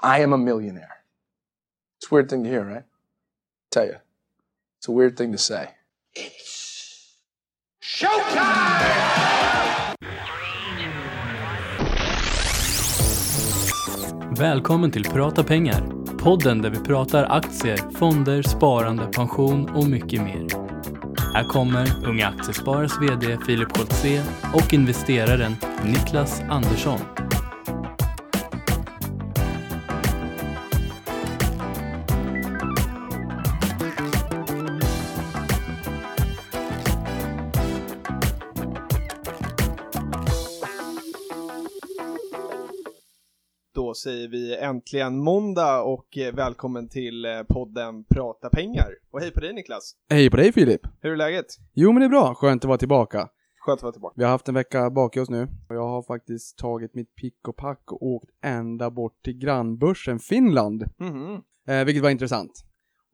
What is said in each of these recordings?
I am a millionaire. It's a weird thing to hear, right? tell you. It's a weird thing to say. Välkommen till Prata pengar. Podden där vi pratar aktier, fonder, sparande, pension och mycket mer. Här kommer Unga Aktiesparares VD Filip Koltze och investeraren Niklas Andersson. Säger vi äntligen måndag och eh, välkommen till eh, podden Prata pengar. Och hej på dig Niklas! Hej på dig Filip! Hur är läget? Jo men det är bra, skönt att vara tillbaka. Skönt att vara tillbaka. Vi har haft en vecka bak oss nu och jag har faktiskt tagit mitt pick och pack och åkt ända bort till grannbörsen Finland. Mhm. Eh, vilket var intressant.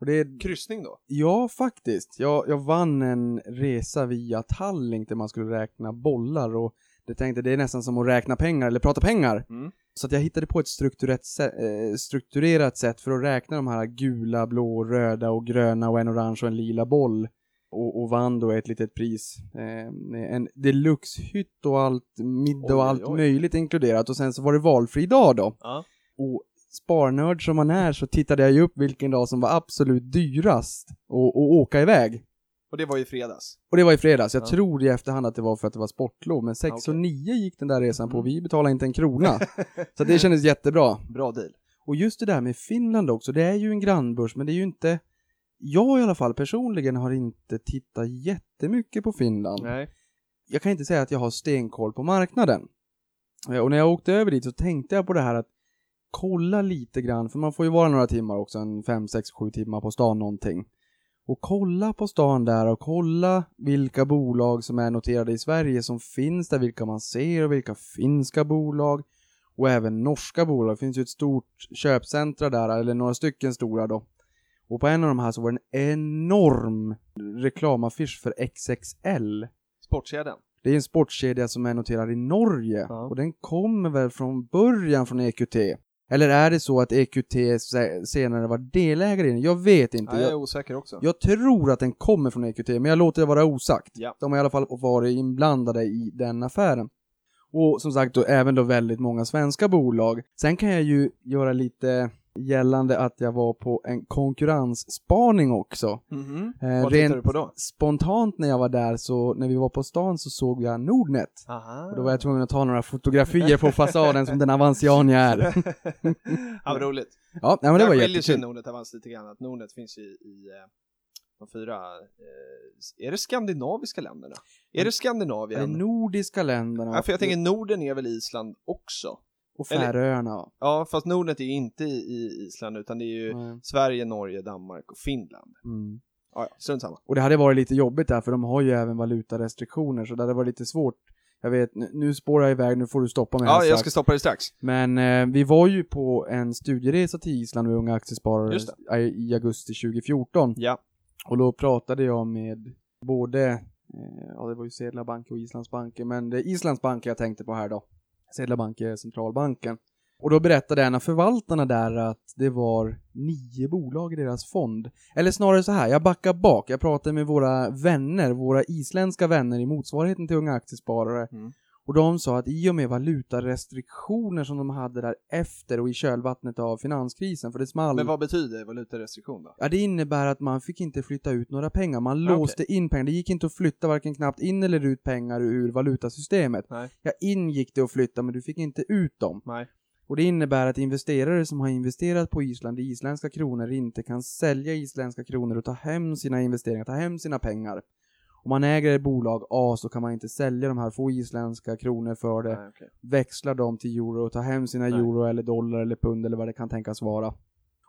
Och det är, Kryssning då? ja faktiskt, jag, jag vann en resa via Tallink där man skulle räkna bollar och det tänkte det är nästan som att räkna pengar eller prata pengar. Mm. Så att jag hittade på ett strukturerat, eh, strukturerat sätt för att räkna de här gula, blå, röda och gröna och en orange och en lila boll. Och, och vann då ett litet pris. Eh, en deluxe-hytt och allt, middag och oj, allt oj. möjligt inkluderat. Och sen så var det valfri dag då. Ja. Och sparnörd som man är så tittade jag ju upp vilken dag som var absolut dyrast att åka iväg. Och det var ju fredags. Och det var i fredags. Jag Ja. tror i efterhand att det var för att det var sportlov. Men 6 och Okej. 9 gick den där resan på. Mm. Vi betalade inte en krona. så det kändes jättebra. Bra deal. Och just det där med Finland också, det är ju en grannbörs, men det är ju inte... Jag i alla fall personligen har inte tittat jättemycket på Finland. Nej. Jag kan inte säga att jag har stenkoll på marknaden. Eh, Och när jag åkte över dit så tänkte jag på det här att kolla lite grann, för man får ju vara några timmar också, en 5, 6, 7 timmar på stan någonting. Och kolla på stan där och kolla vilka bolag som är noterade i Sverige som finns där, vilka man ser och vilka finska bolag och även norska bolag. Det finns ju ett stort köpcentra där, eller några stycken stora då. Och på en av de här så var det en enorm reklamaffisch för XXL. Sportkedjan. Det är en sportkedja som är noterad i Norge Ja. och den kommer väl från början från EQT. Eller är det så att EQT se- senare var delägare i den? Jag vet inte. Ja, jag är osäker också. jag tror att den kommer från EQT, men jag låter det vara osagt. Ja. De har i alla fall varit inblandade i den affären. Och som sagt då även då väldigt många svenska bolag. Sen kan jag ju göra lite gällande att jag var på en konkurrensspaning också. Mhm. Eh, Vad tittar du på då? spontant när jag var där så, när vi var på stan så såg jag Nordnet. Aha. Och då var jag tvungen att ta några fotografier på fasaden som den avansian jag är. ja, vad roligt. Ja, nej, men det var skiljer sig. Nordnet Avans lite grann, att Nordnet finns ju i eh, de fyra, eh, är det skandinaviska länderna? Är det Är Skandinavien? det nordiska länderna? ja, för jag tänker Norden är väl Island också? Och Färöarna. Ja, fast Nordnet är ju inte i, i Island utan det är ju Nej. Sverige, Norge, Danmark och Finland. Mm. Ja, ja, strunt samma. Och det hade varit lite jobbigt där, för de har ju även valutarestriktioner, så det hade varit lite svårt. Jag vet, nu, spårar jag iväg, nu får du stoppa mig Ja, jag strax. ska stoppa dig strax. Men eh, vi var ju på en studieresa till Island med Unga Aktiesparare i, augusti 2014. Ja. Och då pratade jag med både, eh, ja det var ju Sedla Bank och Islands banker, men det är Islands bank jag tänkte på här då. Sedla Bank är eh, centralbanken. Och då berättade en av förvaltarna där att det var nio bolag i deras fond. Eller snarare så här, jag backar bak. Jag pratade med våra vänner, våra isländska vänner i motsvarigheten till Unga Aktiesparare. Mm. Och de sa att i och med valutarestriktioner som de hade där efter och i kölvattnet av finanskrisen, för det small. Men vad betyder valutarestriktion då? Ja, det innebär att man fick inte flytta ut några pengar. Man Ah, låste in pengar. Det gick inte att flytta varken knappt in eller ut pengar ur valutasystemet. Nej. Ja, in gick det att flytta, men du fick inte ut dem. Nej. Och det innebär att investerare som har investerat på Island i isländska kronor inte kan sälja isländska kronor och ta hem sina investeringar, ta hem sina pengar. Om man äger ett bolag A så kan man inte sälja de här, få isländska kronor för det, Nej, okej. växla dem till euro och ta hem sina Nej. euro eller dollar eller pund eller vad det kan tänkas vara.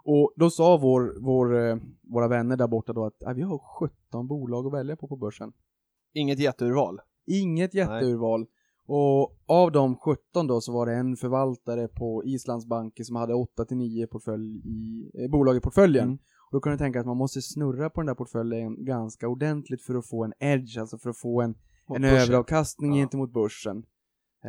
Och då sa vår, vår, eh, våra vänner där borta då att "Ja, vi har 17 bolag att välja på på börsen. Inget jätteurval. Inget jätteurval. Och av de 17 då så var det en förvaltare på Islands banker som hade 8-9 portfölj i, eh, bolag i portföljen. Mm. Då kan du tänka att man måste snurra på den där portföljen ganska ordentligt för att få en edge, alltså för att få en, Mot en börsen. överavkastning Ja. gentemot börsen.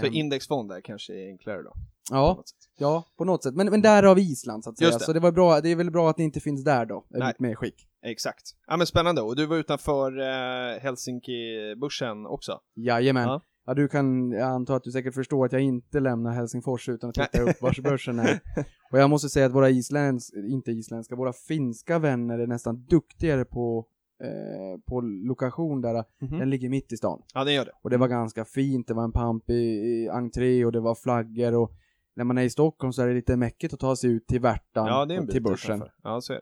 Så Ehm, indexfond där kanske är enklare då? på ja, något sätt. ja, på något sätt. Men, men där har vi Island så att säga. Just det. Så det var bra, det är väl bra att ni inte finns där då, är Nej. mitt medskick. Exakt. Ja men spännande, och du var utanför eh, Helsinki-börsen också? Jajamän. Ja. Ja. du kan, jag antar att du säkert förstår att jag inte lämnar Helsingfors utan att titta upp vars börsen är. Och jag måste säga att våra isländska, inte isländska, våra finska vänner är nästan duktigare på, eh, på lokation där. Mhm. Den ligger mitt i stan. Ja, den gör det. Och det var ganska fint, det var en pampig i entré och det var flaggor och när man är i Stockholm så är det lite mäckigt att ta sig ut till Värtan Ja, det är en och till börsen. utanför. Ja, så är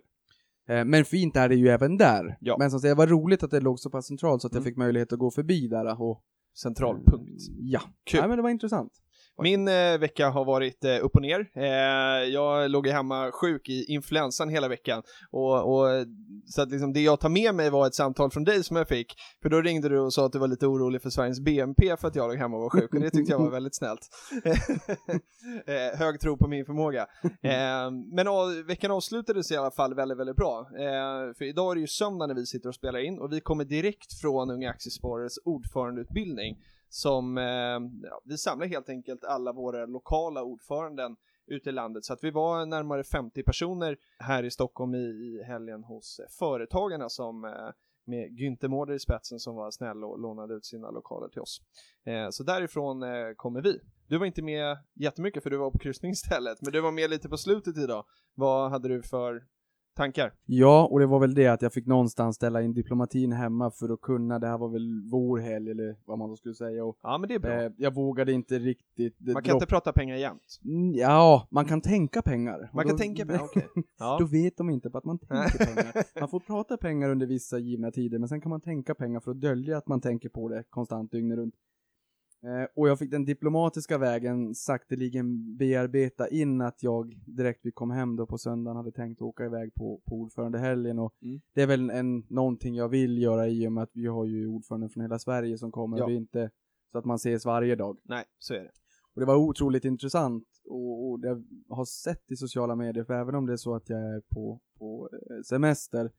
det. Eh, Men fint är det ju även där. Ja. Men som sagt, det var roligt att det låg så pass centralt så att jag Mm. fick möjlighet att gå förbi där och... Centralpunkt. Ja. Kul. Nej, men det var intressant. Min eh, vecka har varit eh, upp och ner. Eh, jag låg hemma sjuk i influensan hela veckan. Och, och, så att liksom det jag tar med mig var ett samtal från dig som jag fick. För då ringde du och sa att du var lite orolig för Sveriges BNP för att jag låg hemma och var sjuk. Och det tyckte jag var väldigt snällt. eh, hög tro på min förmåga. Eh, men av, veckan avslutades i alla fall väldigt, väldigt bra. Eh, för idag är det ju söndag när vi sitter och spelar in och vi kommer direkt från Unga Aktiesparares ordförandeutbildning som, eh, ja, vi samlar helt enkelt alla våra lokala ordföranden ute i landet. Så att vi var närmare 50 personer här i Stockholm i, i helgen hos eh, Företagarna som eh, med Günther Mårder i spetsen som var snäll och lånade ut sina lokaler till oss. Eh, så därifrån eh, kommer vi. Du var inte med jättemycket för du var på kryssning istället, men du var med lite på slutet idag. Vad hade du för tankar? Ja, och det var väl det att jag fick någonstans ställa in diplomatin hemma för att kunna, det här var väl vår helg eller vad man då skulle säga och Ja, men det är bra. eh, jag vågade inte riktigt Man kan inte prata pengar jämt. Mm, Ja, man kan tänka pengar. Man Och kan då- tänka pengar, okej. Ja. Då vet de inte på att man tänker pengar. Man får prata pengar under vissa givna tider, men sen kan man tänka pengar för att dölja att man tänker på det konstant dygnet runt. Eh, och jag fick den diplomatiska vägen sakteligen bearbeta in att jag direkt vi kom hem då på söndagen hade tänkt åka iväg på, på ordförandehelgen och Mm. det är väl en, någonting jag vill göra i och med att vi har ju ordförande från hela Sverige som kommer Ja. det är inte så att man ses varje dag. Nej, så är det. Och det var otroligt intressant och, och det jag har sett i sociala medier, för även om det är så att jag är på, på eh, semester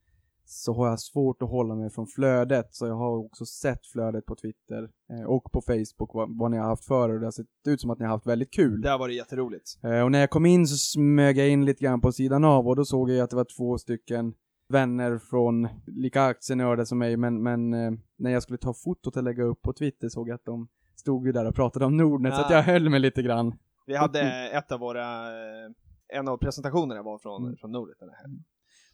så har jag svårt att hålla mig från flödet, så jag har också sett flödet på Twitter eh, och på Facebook vad, vad ni har haft för och det har sett ut som att ni har haft väldigt kul. Det har varit jätteroligt. Eh, och när jag kom in så smög jag in lite grann på sidan av och då såg jag att det var två stycken vänner från lika aktienördar som mig, men, men eh, när jag skulle ta fotot och lägga upp på Twitter såg jag att de stod ju där och pratade om Nordnet, så att Ah. jag höll mig lite grann. Vi hade ett av våra, en av presentationerna var från, Mm. från Nordnet den här.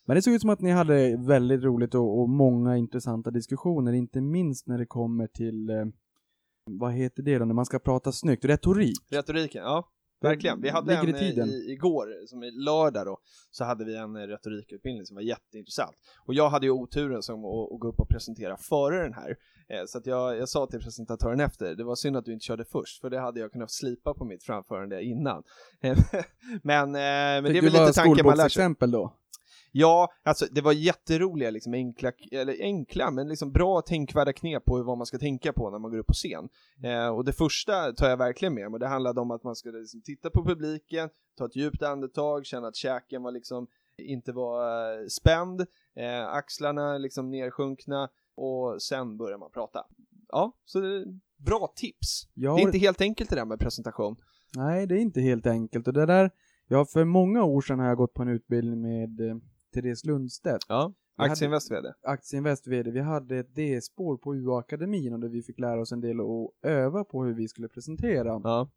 Men det såg ut som att ni hade väldigt roligt och, och många intressanta diskussioner, inte minst när det kommer till, eh, vad heter det då, när man ska prata snyggt, retorik. Retoriken, ja. Verkligen. Vi hade en i tiden. i, igår, som i lördag då, så hade vi en eh, retorikutbildning som var jätteintressant. Och jag hade ju oturen som att, att gå upp och presentera före den här. Eh, så att jag, jag sa till presentatören efter, det var synd att du inte körde först, för det hade jag kunnat slipa på mitt framförande innan. Eh, men, eh, men det är Fick väl du bara lite tanken man lär sig. skolboksexempel då? Ja, alltså det var jätteroliga, liksom enkla, eller enkla, men liksom bra tänkvärda knep på vad man ska tänka på när man går upp på scen. Eh, och det första tar jag verkligen med mig, det handlade om att man skulle liksom titta på publiken, ta ett djupt andetag, känna att käken var liksom, inte var eh, spänd, eh, axlarna liksom nersjunkna och sen börjar man prata. Ja, så det är bra tips. Ja, Det är inte helt enkelt det där med presentation. Nej, det är inte helt enkelt. Och det där, ja, för många år sedan har jag gått på en utbildning med eh, Therese Lundstedt, Ja, Aktieinvest VD. Aktieinvest VD. Vi hade ett D-spår på UA-akademin och där vi fick lära oss en del och öva på hur vi skulle presentera. Ja.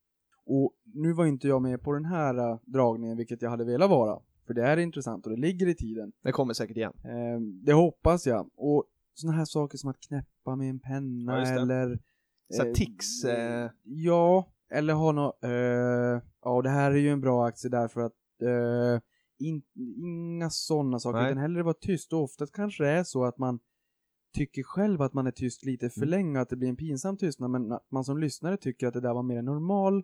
Och nu var inte jag med på den här eh, dragningen, vilket jag hade velat vara. För det är intressant och det ligger i tiden. Det kommer säkert igen. Eh, det hoppas jag. Och sådana här saker som att knäppa med en penna Ja, eller... Så eh, tics, eh. Ja, eller ha något... Eh, ja, det här är ju en bra aktie därför att... In, inga sådana saker, Nej. utan hellre vara tyst. Och oftast kanske det är så att man tycker själv att man är tyst lite för Mm. länge, att det blir en pinsam tystnad, men att man som lyssnare tycker att det där var mer en normal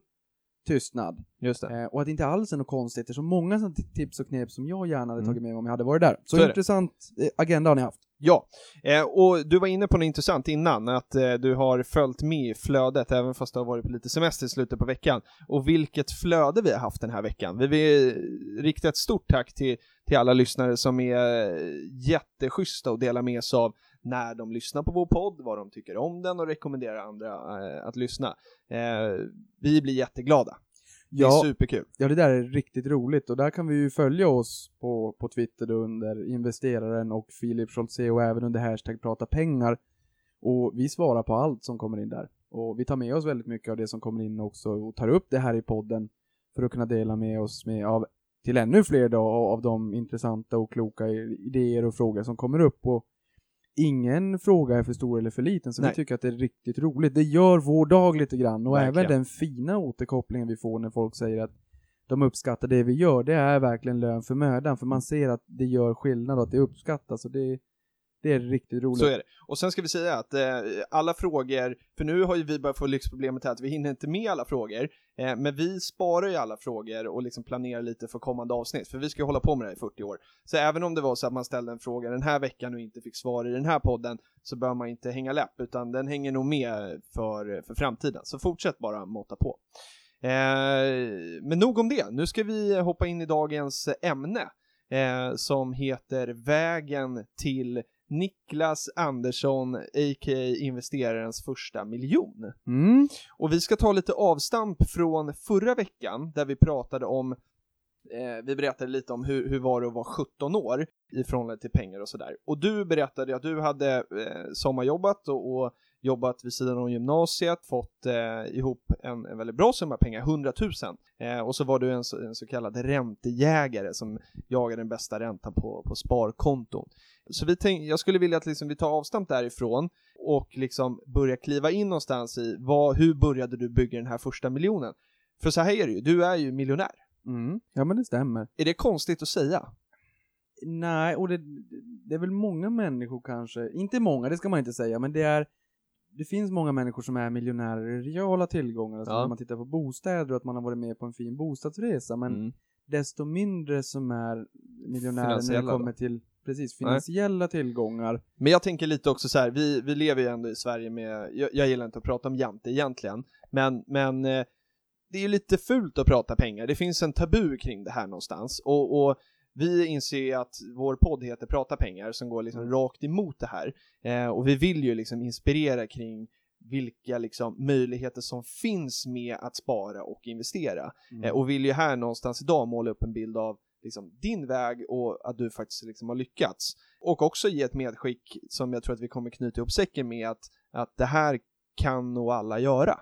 tystnad. Just det. Eh, och att det inte alls är något konstigt. Det är så många sådana tips och knep som jag gärna hade Mm. tagit med mig om jag hade varit där. Så, Så intressant eh, agenda har ni haft. Ja, eh, och du var inne på något intressant innan, att eh, du har följt med i flödet även fast du har varit på lite semester i slutet på veckan. Och vilket flöde vi har haft den här veckan. Vi vill rikta ett stort tack till, till alla lyssnare som är jätteschyssta och delar med sig av när de lyssnar på vår podd, vad de tycker om den och rekommenderar andra eh, att lyssna. Eh, vi blir jätteglada. Det är Ja. superkul. Ja, det där är riktigt roligt och där kan vi ju följa oss på, på Twitter under investeraren och Filip Scholtze och även under hashtag prata pengar. Och vi svarar på allt som kommer in där. Och vi tar med oss väldigt mycket av det som kommer in också och tar upp det här i podden för att kunna dela med oss med av, till ännu fler då av de intressanta och kloka idéer och frågor som kommer upp. Och ingen fråga är för stor eller för liten, så Nej. vi tycker att det är riktigt roligt. Det gör vår dag lite grann och Verkligen. även den fina återkopplingen vi får när folk säger att de uppskattar det vi gör, det är verkligen lön för mödan, för man ser att det gör skillnad och att det uppskattas och det, det är riktigt roligt. Så är det. Och sen ska vi säga att eh, alla frågor, för nu har ju vi börjat få lyxproblemet här att vi hinner inte med alla frågor, eh, men vi sparar ju alla frågor och liksom planerar lite för kommande avsnitt, för vi ska ju hålla på med det här i 40 år. Så även om det var så att man ställde en fråga den här veckan och inte fick svar i den här podden, så bör man inte hänga läpp, utan den hänger nog med för, för framtiden. Så fortsätt bara måtta på. Eh, men nog om det, nu ska vi hoppa in i dagens ämne, eh, som heter Vägen till Niklas Andersson, a.k.a. investerarens första miljon. Mm. Och vi ska ta lite avstamp från förra veckan, där vi pratade om eh, vi berättade lite om hur, hur var det att vara 17 år i förhållande till pengar och sådär. Och du berättade att du hade eh, sommarjobbat och, och jobbat vid sidan om gymnasiet, fått eh, ihop en, en väldigt bra summa pengar, 100 000. Eh, och så var du en, så- en så kallad räntejägare som jagade den bästa räntan på, på sparkonton. Så vi tänk, jag skulle vilja att liksom vi tar avstamp därifrån och liksom börja kliva in någonstans i vad, hur började du bygga den här första miljonen? För så här är det ju, du är ju miljonär. Mm. Ja, men det stämmer. Är det konstigt att säga? Nej, och det, det är väl många människor kanske, inte många, det ska man inte säga, men det är det finns många människor som är miljonärer i reala tillgångar, alltså Ja. när man tittar på bostäder och att man har varit med på en fin bostadsresa, men desto mindre som är miljonärer när det kommer då? till precis finansiella tillgångar. Men jag tänker lite också så här, vi, vi lever ju ändå i Sverige med, jag, jag gillar inte att prata om jante egentligen, men, men eh, det är ju lite fult att prata pengar, det finns en tabu kring det här någonstans. Och, och vi inser ju att vår podd heter Prata pengar som går liksom rakt emot det här. Eh, och vi vill ju liksom inspirera kring vilka liksom möjligheter som finns med att spara och investera. Eh, och vill ju här någonstans idag måla upp en bild av liksom din väg och att du faktiskt liksom har lyckats. Och också ge ett medskick som jag tror att vi kommer knyta ihop säcken med att, att det här kan nog alla göra.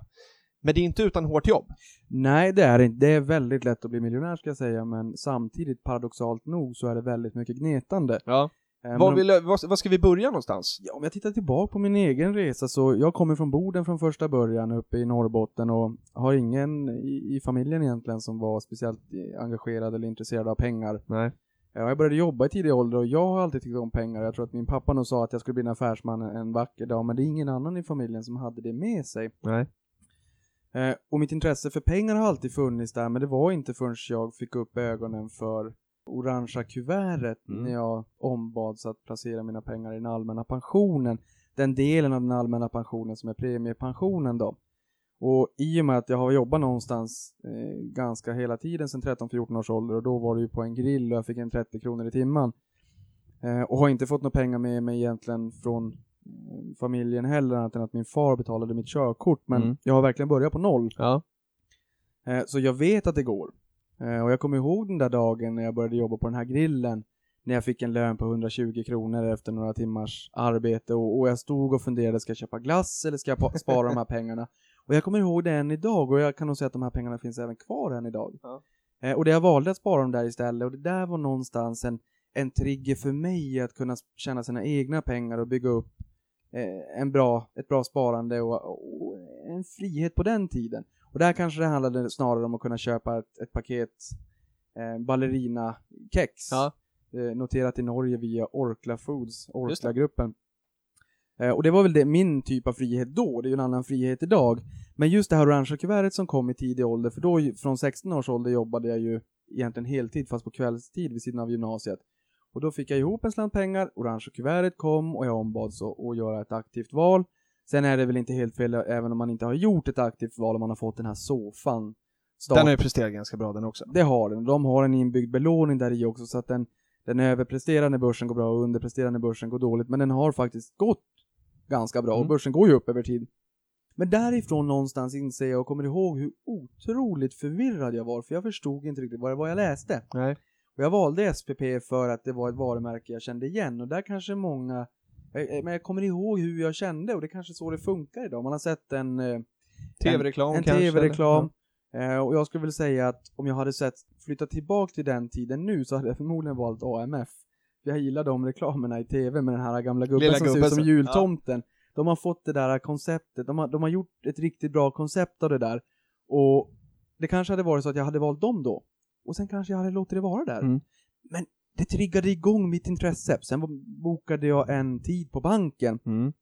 Men det är inte utan hårt jobb. Nej, det är inte. Det är väldigt lätt att bli miljonär ska jag säga, men samtidigt paradoxalt nog så är det väldigt mycket gnetande. Ja. Eh, men Var vill, var, var ska vi börja någonstans? Ja, om jag tittar tillbaka på min egen resa så jag kommer från Boden från första början uppe i Norrbotten och har ingen i, i familjen egentligen som var speciellt eh, engagerad eller intresserad av pengar. Nej. Ja, Jag började jobba i tidig ålder och jag har alltid tyckt om pengar. Jag tror att min pappa nog sa att jag skulle bli en affärsman en vacker dag, men det är ingen annan i familjen som hade det med sig. Nej. Eh, och mitt intresse för pengar har alltid funnits där, men det var inte förrän jag fick upp ögonen för orangea kuvertet Mm. när jag ombads att placera mina pengar i den allmänna pensionen. Den delen av den allmänna pensionen som är premiepensionen då. Och i och med att jag har jobbat någonstans eh, ganska hela tiden sedan 13-14 års ålder och då var det ju på en grill och jag fick en 30 kronor i timmen. Eh, och har inte fått några pengar med mig egentligen från eh, familjen heller annat än att min far betalade mitt körkort. Men Mm. jag har verkligen börjat på noll. Ja. Eh, Så jag vet att det går. Eh, Och jag kommer ihåg den där dagen när jag började jobba på den här grillen. När jag fick en lön på 120 kronor efter några timmars arbete och, och jag stod och funderade, ska jag köpa glass eller ska jag pa- spara de här pengarna? Och jag kommer ihåg det än idag och jag kan nog säga att de här pengarna finns även kvar än idag. Ja. Eh, Och det jag valde att spara dem där istället och det där var någonstans en, en trigger för mig att kunna tjäna sina egna pengar och bygga upp eh, en bra, ett bra sparande och, och en frihet på den tiden. Och där kanske det handlade snarare om att kunna köpa ett, ett paket eh, ballerina-kex. Ja. Eh, noterat i Norge via Orkla Foods. Orkla-gruppen. Eh, och det var väl det, min typ av frihet då, det är ju en annan frihet idag. Men just det här orangea kuvertet som kom i tidig ålder, för då från 16 års ålder jobbade jag ju egentligen heltid fast på kvällstid vid sidan av gymnasiet. Och då fick jag ihop en slant pengar, orangea kuvertet kom och jag ombads att göra ett aktivt val. Sen är det väl inte helt fel även om man inte har gjort ett aktivt val om man har fått den här soffan. Start- Den har ju presterat ganska bra den också. det har den. De har en inbyggd belåning där i också så att den, den överpresterar när börsen går bra och underpresterar när börsen går dåligt, men den har faktiskt gått ganska bra och Mm. börsen går ju upp över tid. Men därifrån någonstans inser jag och kommer ihåg hur otroligt förvirrad jag var, för jag förstod inte riktigt vad det var jag läste. Nej. Och jag valde SPP för att det var ett varumärke jag kände igen och där kanske många men jag kommer ihåg hur jag kände och det är kanske så det funkar idag. Man har sett en, eh, TV-reklam en kanske? tv-reklam eh, och jag skulle väl säga att om jag hade sett flytta tillbaka till den tiden nu så hade jag förmodligen valt AMF. Jag gillar de reklamerna i tv med den här gamla gubben Lilla som ser gubben ut som jultomten. De har fått det där konceptet, de har, de har gjort ett riktigt bra koncept av det där. Och det kanske hade varit så att jag hade valt dem då. Och sen kanske jag hade låtit det vara där. Mm. Men det triggade igång mitt intresse. Sen bokade jag en tid på banken Mm.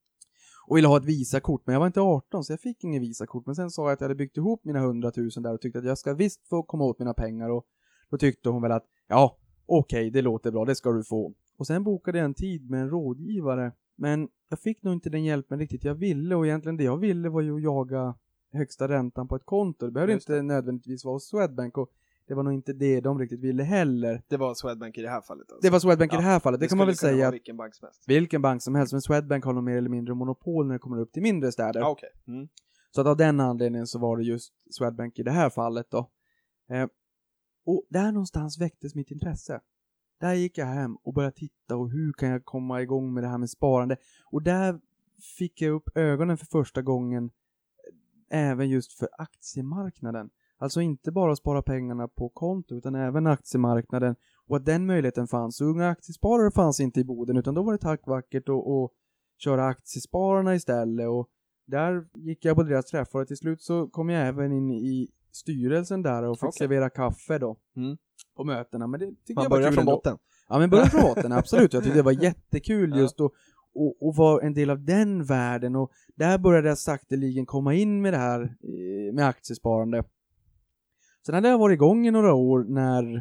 och ville ha ett Visakort, men jag var inte 18 så jag fick ingen Visakort. Men sen sa jag att jag hade byggt ihop mina 100 000 där och tyckte att jag ska visst få komma åt mina pengar och då tyckte hon väl att ja, okej, det låter bra, det ska du få. Och sen bokade jag en tid med en rådgivare, men jag fick nog inte den hjälpen riktigt jag ville och egentligen det jag ville var ju att jaga högsta räntan på ett konto. Det behövde Just inte nödvändigtvis vara hos Swedbank och det var nog inte det de riktigt ville heller. Det var Swedbank i det här fallet alltså. Det var Swedbank i Ja, det här fallet, det, kan man väl säga vilken bank som helst. vilken bank som helst, men Swedbank har nog mer eller mindre monopol när det kommer upp till mindre städer. Ja, okej. Mm. Så att av den anledningen så var det just Swedbank i det här fallet då. Eh, och där någonstans väcktes mitt intresse. Där gick jag hem och började titta och hur kan jag komma igång med det här med sparande. Och där fick jag upp ögonen för första gången eh, även just för aktiemarknaden. Alltså inte bara spara pengarna på konto utan även aktiemarknaden och att den möjligheten fanns. Så unga aktiesparare fanns inte i Boden utan då var det tack vackert att att köra aktiespararna istället och där gick jag på deras träffar och till slut så kom jag även in i styrelsen där och fick Okej. servera kaffe då. Mm. På mötena, men det tyckte Man jag var börjar kul från ändå. botten. Ja men börja från botten, absolut. Jag tyckte det var jättekul just att och, och vara en del av den världen och där började jag sakteligen komma in med det här eh, med aktiesparande. Sen hade jag varit igång i några år när,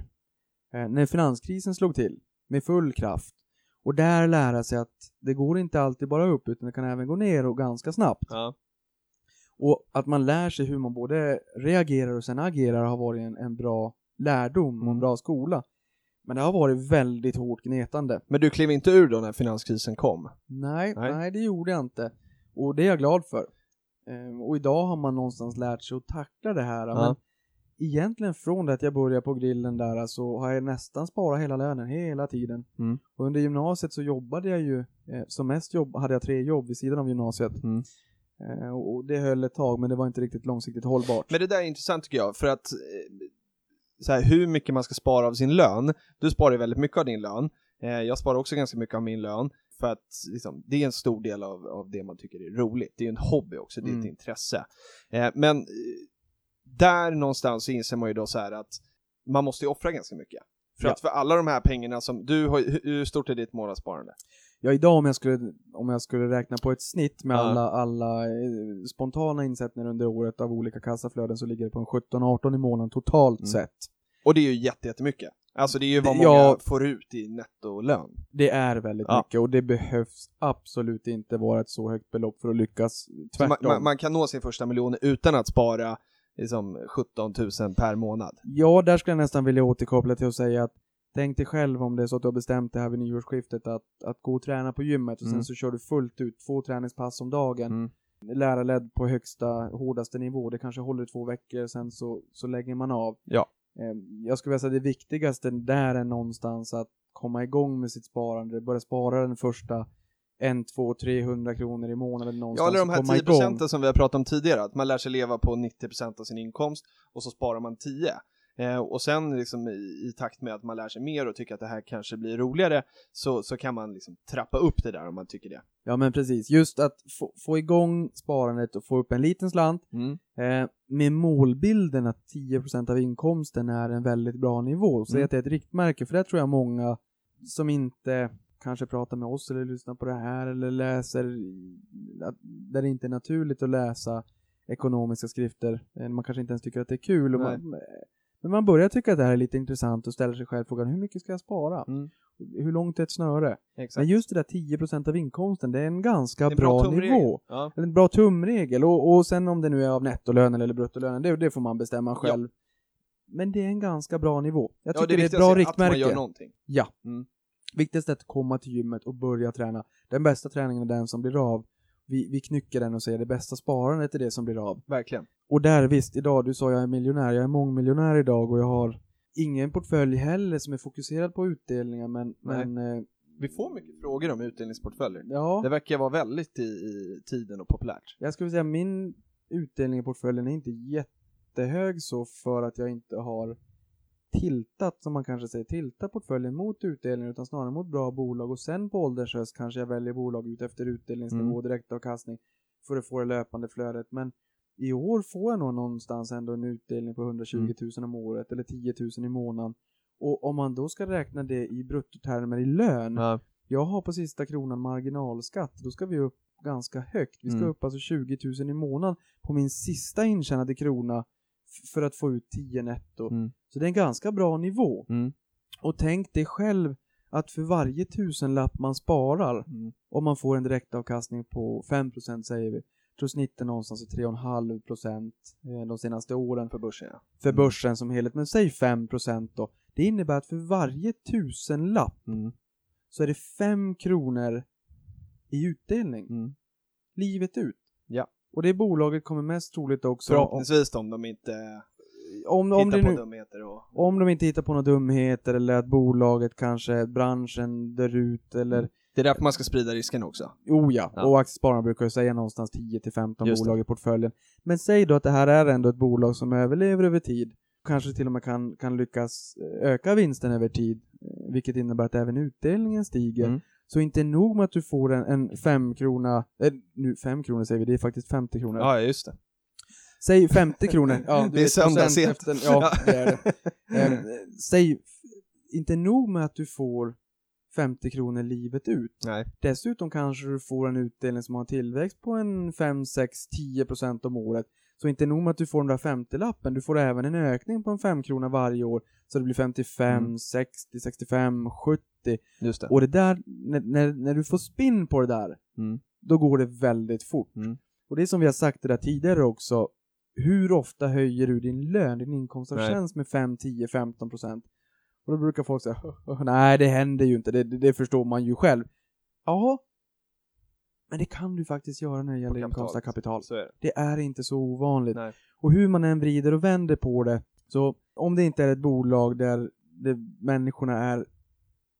eh, när finanskrisen slog till med full kraft. Och där lära sig att det går inte alltid bara upp utan det kan även gå ner och ganska snabbt. Ja. Och att man lär sig hur man både reagerar och sen agerar har varit en, en bra lärdom och en Mm. bra skola. Men det har varit väldigt hårt gnetande. Men du klev inte ur då när finanskrisen kom? Nej, Nej. nej, det gjorde jag inte. Och det är jag glad för. Ehm, och idag har man någonstans lärt sig att tackla det här. Ja. Men egentligen från det att jag började på grillen där så har jag nästan sparat hela lönen hela tiden. Mm. Och under gymnasiet så jobbade jag ju, eh, som mest jobb, hade jag tre jobb vid sidan av gymnasiet. Mm. Eh, och, och det höll ett tag men det var inte riktigt långsiktigt hållbart. Men det där är intressant tycker jag, för att eh, så här, hur mycket man ska spara av sin lön. Du sparar ju väldigt mycket av din lön. Eh, jag sparar också ganska mycket av min lön. För att liksom, det är en stor del av, av det man tycker är roligt. Det är ju en hobby också, det är ett Mm. intresse. Eh, men eh, där någonstans så inser man ju då så här att man måste ju offra ganska mycket. För Ja. att för alla de här pengarna som du har, hur- stort är ditt månadssparande? Ja, idag om jag skulle, om jag skulle räkna på ett snitt med Ja. alla, alla eh, spontana insättningar under året av olika kassaflöden så ligger det på en 17-18 i månaden totalt Mm. sett. Och det är ju jätte- jättemycket. Alltså det är ju vad många ja. får ut i nettolön. Det är väldigt Ja. mycket och det behövs absolut inte vara ett så högt belopp för att lyckas. Tvärtom. man, man, man kan nå sin första miljon utan att spara liksom 17 000 per månad. Ja, där skulle jag nästan vilja återkoppla till att säga att tänk dig själv om det är så att du har bestämt det här vid nyårsskiftet att, att gå och träna på gymmet och Mm. sen så kör du fullt ut två träningspass om dagen. Mm. Lärarledd på högsta, hårdaste nivå. Det kanske håller i två veckor, sen så, så lägger man av. Ja. Eh, Jag skulle vilja säga det viktigaste där är någonstans att komma igång med sitt sparande, börja spara den första en, två, 300 kronor i månaden Ja, någonstans. eller de här komma 10 igång. procenten som vi har pratat om tidigare, att man lär sig leva på 90 procent av sin inkomst och så sparar man 10. Eh, och sen liksom i, i takt med att man lär sig mer och tycker att det här kanske blir roligare så, så kan man liksom trappa upp det där om man tycker det. Ja men precis, just att få, få igång sparandet och få upp en liten slant Mm. eh, med målbilden att 10% av inkomsten är en väldigt bra nivå. Så Mm. att det är ett riktmärke, för det tror jag många som inte kanske pratar med oss eller lyssnar på det här eller läser, där det inte är naturligt att läsa ekonomiska skrifter. Eh, Man kanske inte ens tycker att det är kul. Man, men man börjar tycka att det här är lite intressant och ställer sig själv frågan hur mycket ska jag spara? Mm. Hur långt är ett snöre? Exakt. Men just det där 10% av inkomsten, det är en ganska Det är en bra, tumregel. nivå. Ja. En bra tumregel. Och, och sen om det nu är av nettolönen eller bruttolönen, det, det får man bestämma själv. men det är en ganska bra nivå. Jag Ja, tycker det, är ett bra att man riktmärke. gör någonting. Ja. Mm. Viktigast är att komma till gymmet och börja träna. Den bästa träningen är den som blir av. Vi, vi knycker den och säger det bästa sparandet är det som blir av. Verkligen. Och där visst, idag, du sa jag är miljonär, jag är mångmiljonär idag och jag har ingen portfölj heller som är fokuserad på utdelningar men, Nej. men eh, Vi får mycket frågor om utdelningsportföljer. ja, Det verkar vara väldigt i, i tiden och populärt. jag skulle säga min utdelning i portföljen är inte jättehög så för att jag inte har tiltat, som man kanske säger, tiltat portföljen mot utdelning utan snarare mot bra bolag och sen på ålderns höst kanske jag väljer bolag ut efter utdelningsnivå Mm. och direktavkastning för att få det löpande flödet. Men i år får jag nog någonstans ändå en utdelning på 120 Mm. 000 om året eller 10 000 i månaden. Och om man då ska räkna det i bruttotermer i lön, Ja. jag har på sista kronan marginalskatt, då ska vi upp ganska högt. Vi ska Mm. upp alltså 20 000 i månaden på min sista intjänade krona för att få ut 10 netto. Mm. Så det är en ganska bra nivå. Mm. Och tänk dig själv att för varje tusenlapp man sparar, Mm. om man får en direktavkastning på 5% säger vi, tror snittet någonstans är 3,5% eh, de senaste åren För börsen ja. för Mm. börsen som helhet, men säg 5% då. Det innebär att för varje tusenlapp Mm. så är det 5 kronor i utdelning. Mm. Livet ut. Och det bolaget kommer mest troligt också... Förhoppningsvis om de inte Om, om, hittar på nu, dumheter och... om de inte hittar på några dumheter eller att bolaget kanske, branschen dör ut eller... Det är därför man ska sprida risken också. Oh ja, Ja. och aktiespararna brukar ju säga någonstans 10 till 15 Just det. bolag i portföljen. Men säg då att det här är ändå ett bolag som överlever över tid. Kanske till och med kan, kan lyckas eh, öka vinsten över tid. eh, Vilket innebär att även utdelningen stiger. Mm. Så inte nog med att du får en, en fem krona, eh, nu fem kronor säger vi, det är faktiskt 50 kronor. Ja, just det. Säg 50 kronor. Ja, Det är vet, söndag procent sent. efter- Ja, det är det. Eh, säg, inte nog med att du får 50 kronor livet ut. Nej. Dessutom kanske du får en utdelning som har en tillväxt på en 5, 6, 10 procent om året. Så inte nog med att du får den där 50-lappen, du får även en ökning på en 5 krona varje år. Så det blir 55, Mm. 60, 65, 70. Just det. Och det där, när, när, när du får spinn på det där, Mm. då går det väldigt fort. Mm. Och det är som vi har sagt det där tidigare också, hur ofta höjer du din lön, din inkomst av tjänst med 5, 10, 15 procent? Och då brukar folk säga, nej det händer ju inte, det, det, det förstår man ju själv. Ja, men det kan du faktiskt göra när det gäller inkomst av kapital. Så är det. Det är inte så ovanligt. Nej. Och hur man än vrider och vänder på det, så om det inte är ett bolag där det, människorna är,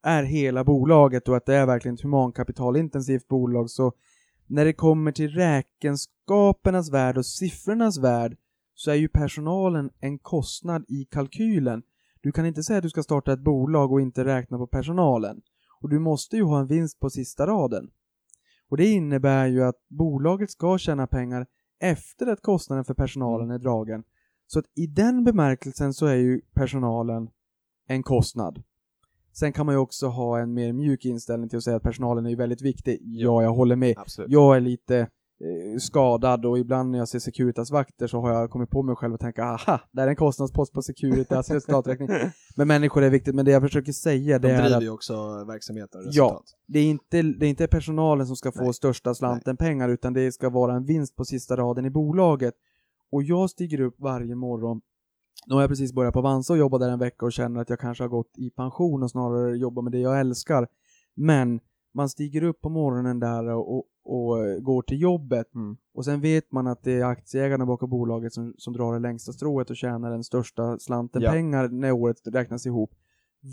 är hela bolaget och att det är verkligen ett humankapitalintensiv bolag, så när det kommer till räkenskapernas värld och siffrornas värld, så är ju personalen en kostnad i kalkylen. Du kan inte säga att du ska starta ett bolag och inte räkna på personalen. Och du måste ju ha en vinst på sista raden. Och det innebär ju att bolaget ska tjäna pengar efter att kostnaden för personalen är dragen. Så att i den bemärkelsen så är ju personalen en kostnad. Sen kan man ju också ha en mer mjuk inställning till att säga att personalen är väldigt viktig. Ja, jag håller med. Absolut. Jag är lite skadad och ibland när jag ser Securitas-vakter så har jag kommit på mig själv och tänka aha, det är en kostnadspost på Securitas resultaträkning. Men människor är viktigt, men det jag försöker säga det De är driver att ju också verksamheten och Ja. resultat. det är, inte, det är inte personalen som ska få Nej. största slanten pengar utan det ska vara en vinst på sista raden i bolaget. Och jag stiger upp varje morgon. Nu har jag precis börjat på Avanza och jobbat där en vecka och känner att jag kanske har gått i pension och snarare jobbar med det jag älskar. Men man stiger upp på morgonen där och, och, och går till jobbet Mm. och sen vet man att det är aktieägarna bakom bolaget som, som drar det längsta strået och tjänar den största slanten Ja. pengar när året räknas ihop.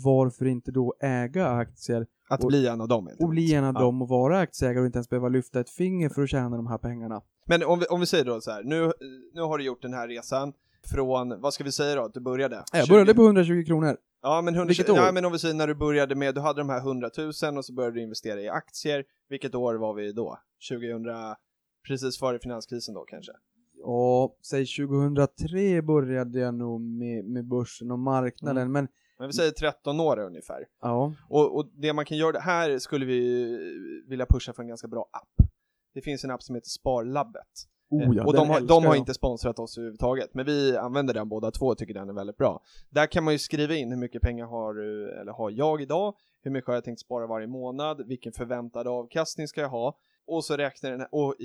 Varför inte då äga aktier Att Och- bli en av dem och bli en av. Ja. dem och vara aktieägare och inte ens behöva lyfta ett finger för att tjäna de här pengarna. Men om vi, om vi säger då så här, nu, nu har du gjort den här resan från, vad ska vi säga då, att du började? Jag 20 började på 120 kronor. Ja men, 100, Vilket år? Ja, men om vi säger när du började med, du hade de här 100 000 och så började du investera i aktier. Vilket år var vi då? 2000, precis före finanskrisen då kanske? Ja, säg 2003 började jag nog med, med börsen och marknaden, Mm. men Men vi säger 13 år ungefär. ja. Och, och det man kan göra, här skulle vi vilja pusha för en ganska bra app. Det finns en app som heter Sparlabbet. Oh, ja, och de har, de har inte sponsrat oss överhuvudtaget, men vi använder den båda två och tycker den är väldigt bra. Där kan man ju skriva in hur mycket pengar har, du, eller har jag idag, hur mycket har jag tänkt spara varje månad, vilken förväntad avkastning ska jag ha, och så räknar den, och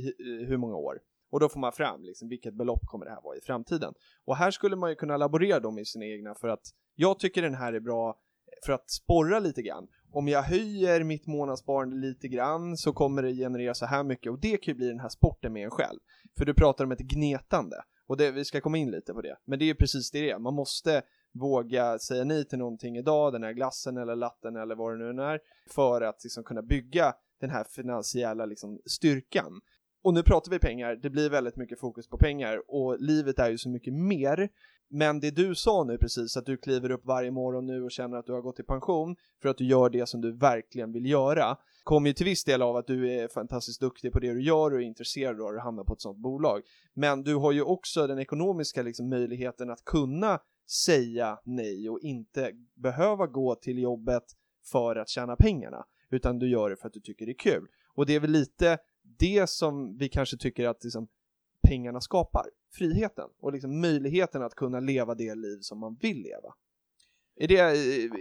hur många år. Och då får man fram liksom, vilket belopp kommer det här vara i framtiden. Och här skulle man ju kunna laborera dem i sina egna för att jag tycker den här är bra för att sporra lite grann. Om jag höjer mitt månadssparande lite grann så kommer det generera så här mycket och det kan ju bli den här sporten med en själv. För du pratar om ett gnetande och det, vi ska komma in lite på det. Men det är ju precis det det är. Man måste våga säga nej till någonting idag, den här glassen eller latten eller vad det nu är, för att liksom kunna bygga den här finansiella liksom, styrkan. Och nu pratar vi pengar, det blir väldigt mycket fokus på pengar och livet är ju så mycket mer. Men det du sa nu precis, att du kliver upp varje morgon nu och känner att du har gått i pension för att du gör det som du verkligen vill göra, kommer ju till viss del av att du är fantastiskt duktig på det du gör och är intresserad av att hamna på ett sånt bolag. Men du har ju också den ekonomiska liksom, möjligheten att kunna säga nej och inte behöva gå till jobbet för att tjäna pengarna, utan du gör det för att du tycker det är kul. Och det är väl lite det som vi kanske tycker att liksom, pengarna skapar, friheten och liksom möjligheten att kunna leva det liv som man vill leva. Är, det,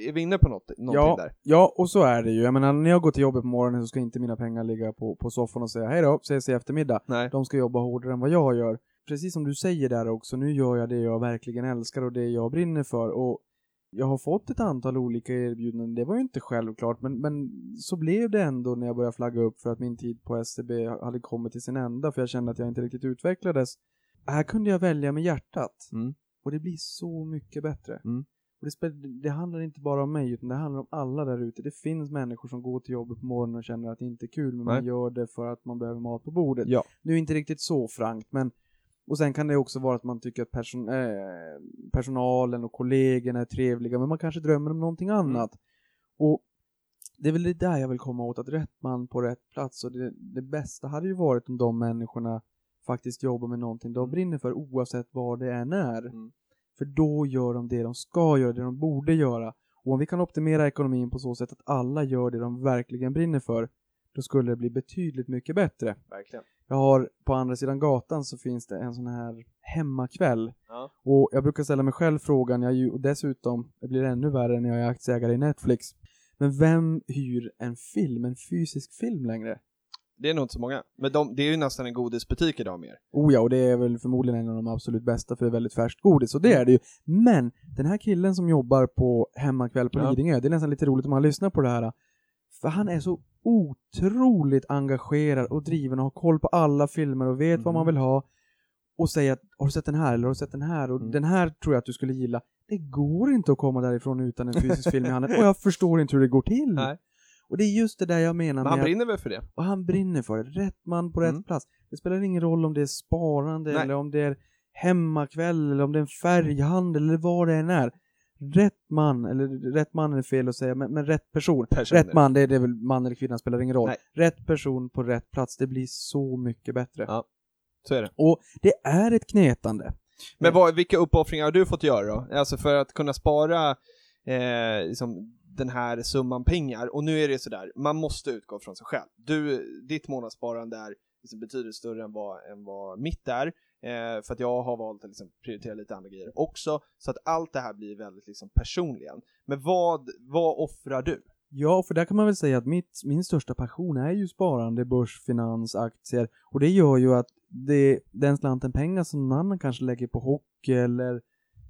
är vi inne på något, någonting Ja, där? ja, och så är det ju. Jag menar, när jag går till jobbet på morgonen så ska inte mina pengar ligga på, på soffan och säga hej då, ses i eftermiddag. Nej. De ska jobba hårdare än vad jag gör. Precis som du säger där också, nu gör jag det jag verkligen älskar och det jag brinner för. Och jag har fått ett antal olika erbjudanden, det var ju inte självklart, men, men så blev det ändå när jag började flagga upp för att min tid på SCB hade kommit till sin ända, för jag kände att jag inte riktigt utvecklades. Här kunde jag välja med hjärtat. Mm. Och det blir så mycket bättre. Mm. Och det, det handlar inte bara om mig, utan det handlar om alla där ute. Det finns människor som går till jobbet på morgonen och känner att det inte är kul, men man Nej. gör det för att man behöver mat på bordet. Ja. Nu är inte riktigt så frankt, men och sen kan det också vara att man tycker att person, eh, personalen och kollegorna är trevliga, men man kanske drömmer om någonting annat. Och det är väl det där jag vill komma åt, att rätt man på rätt plats. Och det, det bästa hade ju varit om de människorna faktiskt jobbar med någonting de brinner för, oavsett vad det än är. Mm. För då gör de det de ska göra, det de borde göra. Och om vi kan optimera ekonomin på så sätt att alla gör det de verkligen brinner för, då skulle det bli betydligt mycket bättre. Verkligen. Jag har på andra sidan gatan så finns det en sån här hemmakväll. Ja. Och jag brukar ställa mig själv frågan, jag ju, och dessutom, det blir ännu värre när jag är aktieägare i Netflix. Men vem hyr en film, en fysisk film längre? Det är nog inte så många. Men de, det är ju nästan en godisbutik idag mer. Oh ja, och det är väl förmodligen en av de absolut bästa för det är väldigt färskt godis, och det är det ju. Men, den här killen som jobbar på hemmakväll på Ja. Lidingö, det är nästan lite roligt om man lyssnar på det här. För han är så otroligt engagerad och driven och har koll på alla filmer och vet vad man Mhm. vill ha. Och säger att, har du sett den här eller har du sett den här? Och Mm. den här tror jag att du skulle gilla. Det går inte att komma därifrån utan en fysisk film i handen. Och jag förstår inte hur det går till. Nej. Och det är just det där jag menar Men med han att- brinner väl för det? och han brinner för det. Rätt man på rätt Mm. plats. Det spelar ingen roll om det är sparande Nej. eller om det är hemmakväll eller om det är en färghandel eller vad det än är. Rätt man, eller rätt man är fel att säga, men, men rätt person. Personer. Rätt man, det är, det är väl man eller kvinna spelar ingen roll. Nej. Rätt person på rätt plats, det blir så mycket bättre. Ja. Så är det. Och det är ett knetande. Men vad, vilka uppoffringar har du fått göra då? Alltså för att kunna spara eh, liksom den här summan pengar. Och nu är det sådär, man måste utgå från sig själv. Du, ditt månadssparande är liksom betydligt större än vad, än vad mitt är. Eh, för att jag har valt att liksom prioritera lite andra grejer också. Så att allt det här blir väldigt liksom personligen. Men vad, vad offrar du? Ja, för där kan man väl säga att mitt, min största passion är ju sparande, börs, finans, aktier. Och det gör ju att det, den slanten pengar som någon annan kanske lägger på hockey eller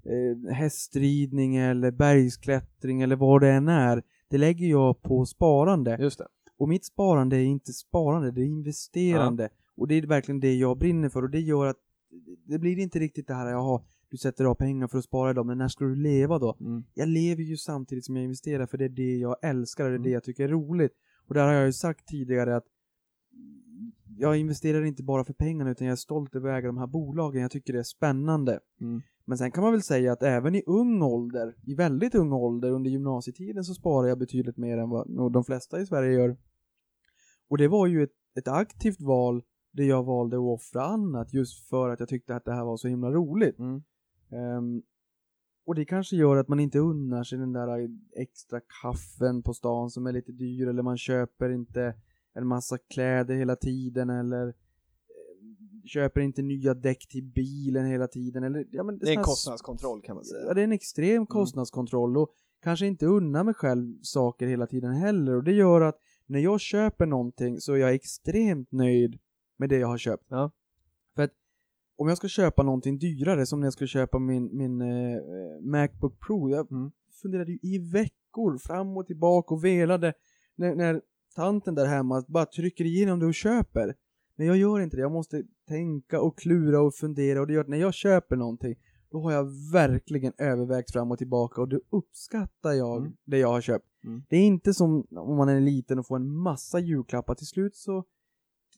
eh, hästridning eller bergsklättring eller vad det än är, det lägger jag på sparande. Just det. Och mitt sparande är inte sparande, det är investerande. Och det är verkligen det jag brinner för och det gör att det blir inte riktigt det här, jaha, du sätter av pengar för att spara idag, men när ska du leva då? Mm. jag lever ju samtidigt som jag investerar för det är det jag älskar och det är Mm. det jag tycker är roligt. Och där har jag ju sagt tidigare att jag investerar inte bara för pengarna utan jag är stolt över att äga de här bolagen. Jag tycker det är spännande. Mm. Men sen kan man väl säga att även i ung ålder, i väldigt ung ålder under gymnasietiden så sparar jag betydligt mer än vad de flesta i Sverige gör. Och det var ju ett, ett aktivt val där jag valde att offra annat just för att jag tyckte att det här var så himla roligt. Mm. Ehm, och det kanske gör att man inte unnar sig den där extra kaffen på stan som är lite dyr eller man köper inte en massa kläder hela tiden eller eh, köper inte nya däck till bilen hela tiden eller ja, men Det är en kostnadskontroll kan man Ja, säga. det är en extrem kostnadskontroll och kanske inte unna mig själv saker hela tiden heller och det gör att när jag köper någonting så är jag extremt nöjd med det jag har köpt. Ja. För att om jag ska köpa någonting dyrare, som när jag skulle köpa min, min eh, Macbook Pro, jag Mm. funderade ju i veckor fram och tillbaka och velade när, när tanten där hemma bara trycker igenom det och köper. Men jag gör inte det, jag måste tänka och klura och fundera och det gör att när jag köper någonting då har jag verkligen övervägt fram och tillbaka och då uppskattar jag Mm. det jag har köpt. Mm. Det är inte som om man är liten och får en massa julklappar. Till slut så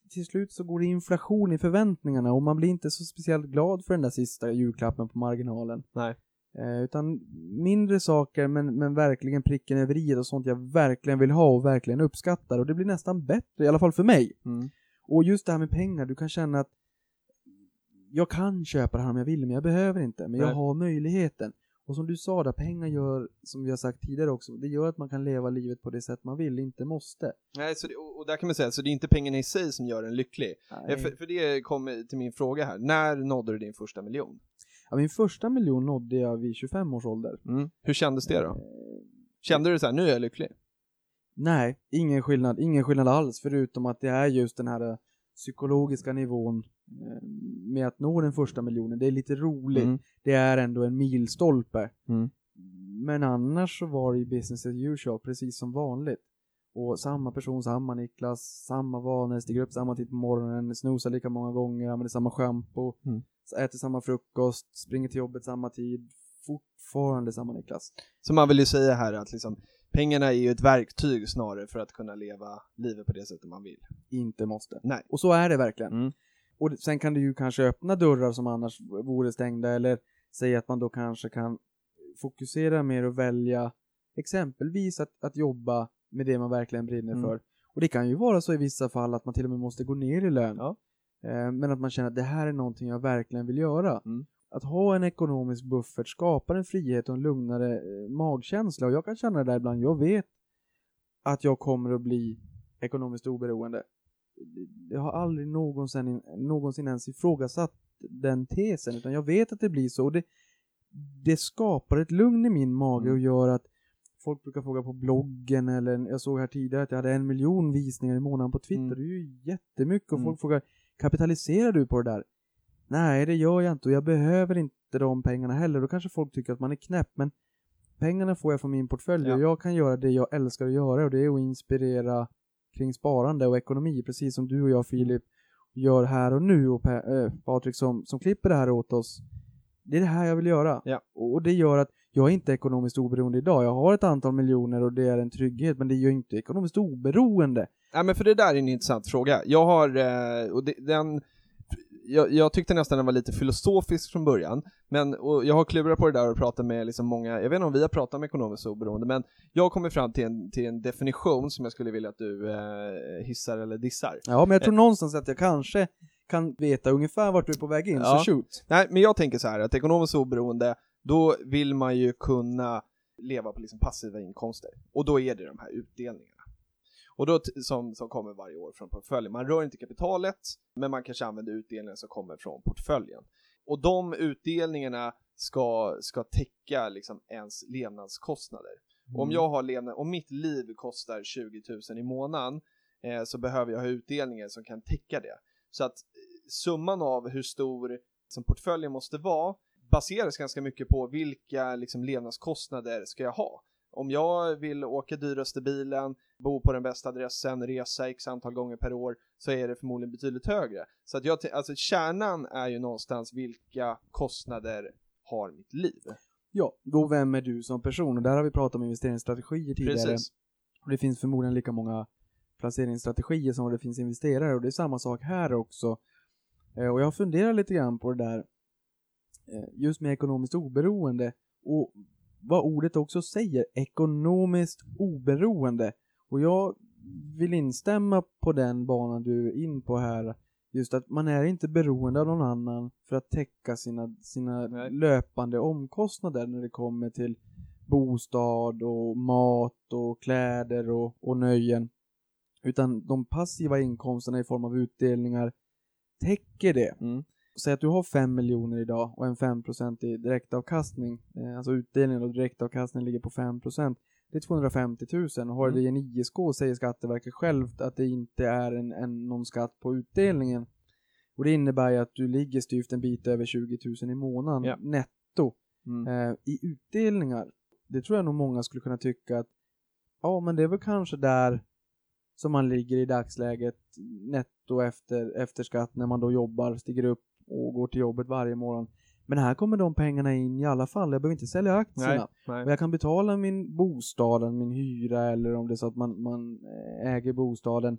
till slut så går det inflation i förväntningarna och man blir inte så speciellt glad för den där sista julklappen på marginalen. Nej. Eh, utan mindre saker men, men verkligen pricken över i och sånt jag verkligen vill ha och verkligen uppskattar och det blir nästan bättre, i alla fall för mig. Mm. Och just det här med pengar, du kan känna att jag kan köpa det här om jag vill, men jag behöver inte. Men jag Nej. har möjligheten. Och som du sa där, pengar gör, som vi har sagt tidigare också, det gör att man kan leva livet på det sätt man vill, inte måste. Nej, så det, och och där kan man säga, så det är inte pengarna i sig som gör en lycklig. Eh, För, för det kommer till min fråga här, när nådde du din första miljon? Ja, min första miljon nådde jag vid 25 års ålder. Mm. Hur kändes det då? Eh, Kände du så här, nu är jag lycklig? Nej, ingen skillnad, ingen skillnad alls, förutom att det är just den här psykologiska nivån med att nå den första miljonen. Det är lite roligt. Mm. Det är ändå en milstolpe. Mm. Men annars så var det ju business as usual, precis som vanligt. Och samma person, samma Niklas, samma vanor, stiger upp samma tid på morgonen, snosar lika många gånger, använder samma schampo, Mm. äter samma frukost, springer till jobbet samma tid. Fortfarande samma Niklas. Så man vill ju säga här att liksom, pengarna är ju ett verktyg snarare för att kunna leva livet på det sättet man vill. Inte måste. Nej. Och så är det verkligen. Mm. Och sen kan du ju kanske öppna dörrar som annars vore stängda eller säga att man då kanske kan fokusera mer och välja exempelvis att, att jobba med det man verkligen brinner Mm. för. Och det kan ju vara så i vissa fall att man till och med måste gå ner i lön. Ja. Eh, men att man känner att det här är någonting jag verkligen vill göra. Mm. Att ha en ekonomisk buffert skapar en frihet och en lugnare eh, magkänsla. Och jag kan känna det där ibland. Jag vet att jag kommer att bli ekonomiskt oberoende. Jag har aldrig någonsin, någonsin ens ifrågasatt den tesen, utan jag vet att det blir så. Och det, det skapar ett lugn i min mage Mm. och gör att folk brukar fråga på bloggen eller jag såg här tidigare att jag hade en miljon visningar i månaden på Twitter. Mm. Det är ju jättemycket och Mm. folk frågar kapitaliserar du på det där? Nej, det gör jag inte och jag behöver inte de pengarna heller. Då kanske folk tycker att man är knäpp, men pengarna får jag från min portfölj Ja. och jag kan göra det jag älskar att göra och det är att inspirera kring sparande och ekonomi, precis som du och jag Filip gör här och nu och Pa- eh, Patrik som, som klipper det här åt oss. Det är det här jag vill göra. Ja. Och det gör att jag är inte ekonomiskt oberoende idag. Jag har ett antal miljoner och det är en trygghet, men det gör inte ekonomiskt oberoende. Nej men för det där är en intressant fråga. Jag har, eh, och det, den, jag, jag tyckte nästan den var lite filosofisk från början, men jag har klurat på det där och pratat med liksom många, jag vet inte om vi har pratat om ekonomiskt oberoende, men jag har kommit fram till en, till en definition som jag skulle vilja att du eh, hissar eller dissar. Ja, men jag tror någonstans att jag kanske kan veta ungefär vart du är på väg in, Ja. så shoot. Nej, men jag tänker så här att ekonomiskt oberoende, då vill man ju kunna leva på liksom passiva inkomster. Och då är det de här utdelningarna. Och då som, som kommer varje år från portföljen. Man rör inte kapitalet, men man kanske använder utdelningar som kommer från portföljen. Och de utdelningarna ska, ska täcka liksom ens levnadskostnader. Och om jag har levnad, om mitt liv kostar 20 000 i månaden eh, så behöver jag ha utdelningar som kan täcka det. Så att eh, summan av hur stor som portföljen måste vara baseras ganska mycket på vilka liksom, levnadskostnader ska jag ha. Om jag vill åka dyraste bilen, bo på den bästa adressen, resa x antal gånger per år så är det förmodligen betydligt högre. Så att jag, alltså kärnan är ju någonstans vilka kostnader har mitt liv. Ja, då vem är du som person? Och där har vi pratat om investeringsstrategier tidigare. Precis. Och det finns förmodligen lika många placeringsstrategier som det finns investerare och det är samma sak här också. Eh, Och jag funderar lite grann på det där eh, just med ekonomiskt oberoende och vad ordet också säger, ekonomiskt oberoende. Och jag vill instämma på den banan du är in på här. Just att man är inte beroende av någon annan för att täcka sina, sina Nej. löpande omkostnader när det kommer till bostad och mat och kläder och, och nöjen. Utan de passiva inkomsterna i form av utdelningar täcker det. Mm. Säg att du har 5 miljoner idag och en 5% i direktavkastning. Eh, alltså utdelningen och direktavkastningen ligger på 5%. Det är 250 000. Och har du det en ISK säger Skatteverket självt att det inte är en, en, någon skatt på utdelningen. Och det innebär ju att du ligger styvt en bit över 20 000 i månaden Ja. netto Mm. eh, i utdelningar. Det tror jag nog många skulle kunna tycka att ja, men det är väl kanske där som man ligger i dagsläget netto efter, efter skatt när man då jobbar, stiger upp och går till jobbet varje morgon. Men här kommer de pengarna in i alla fall. Jag behöver inte sälja aktierna. Nej, nej. Och jag kan betala min bostad, min hyra eller om det är så att man, man eh, äger bostaden.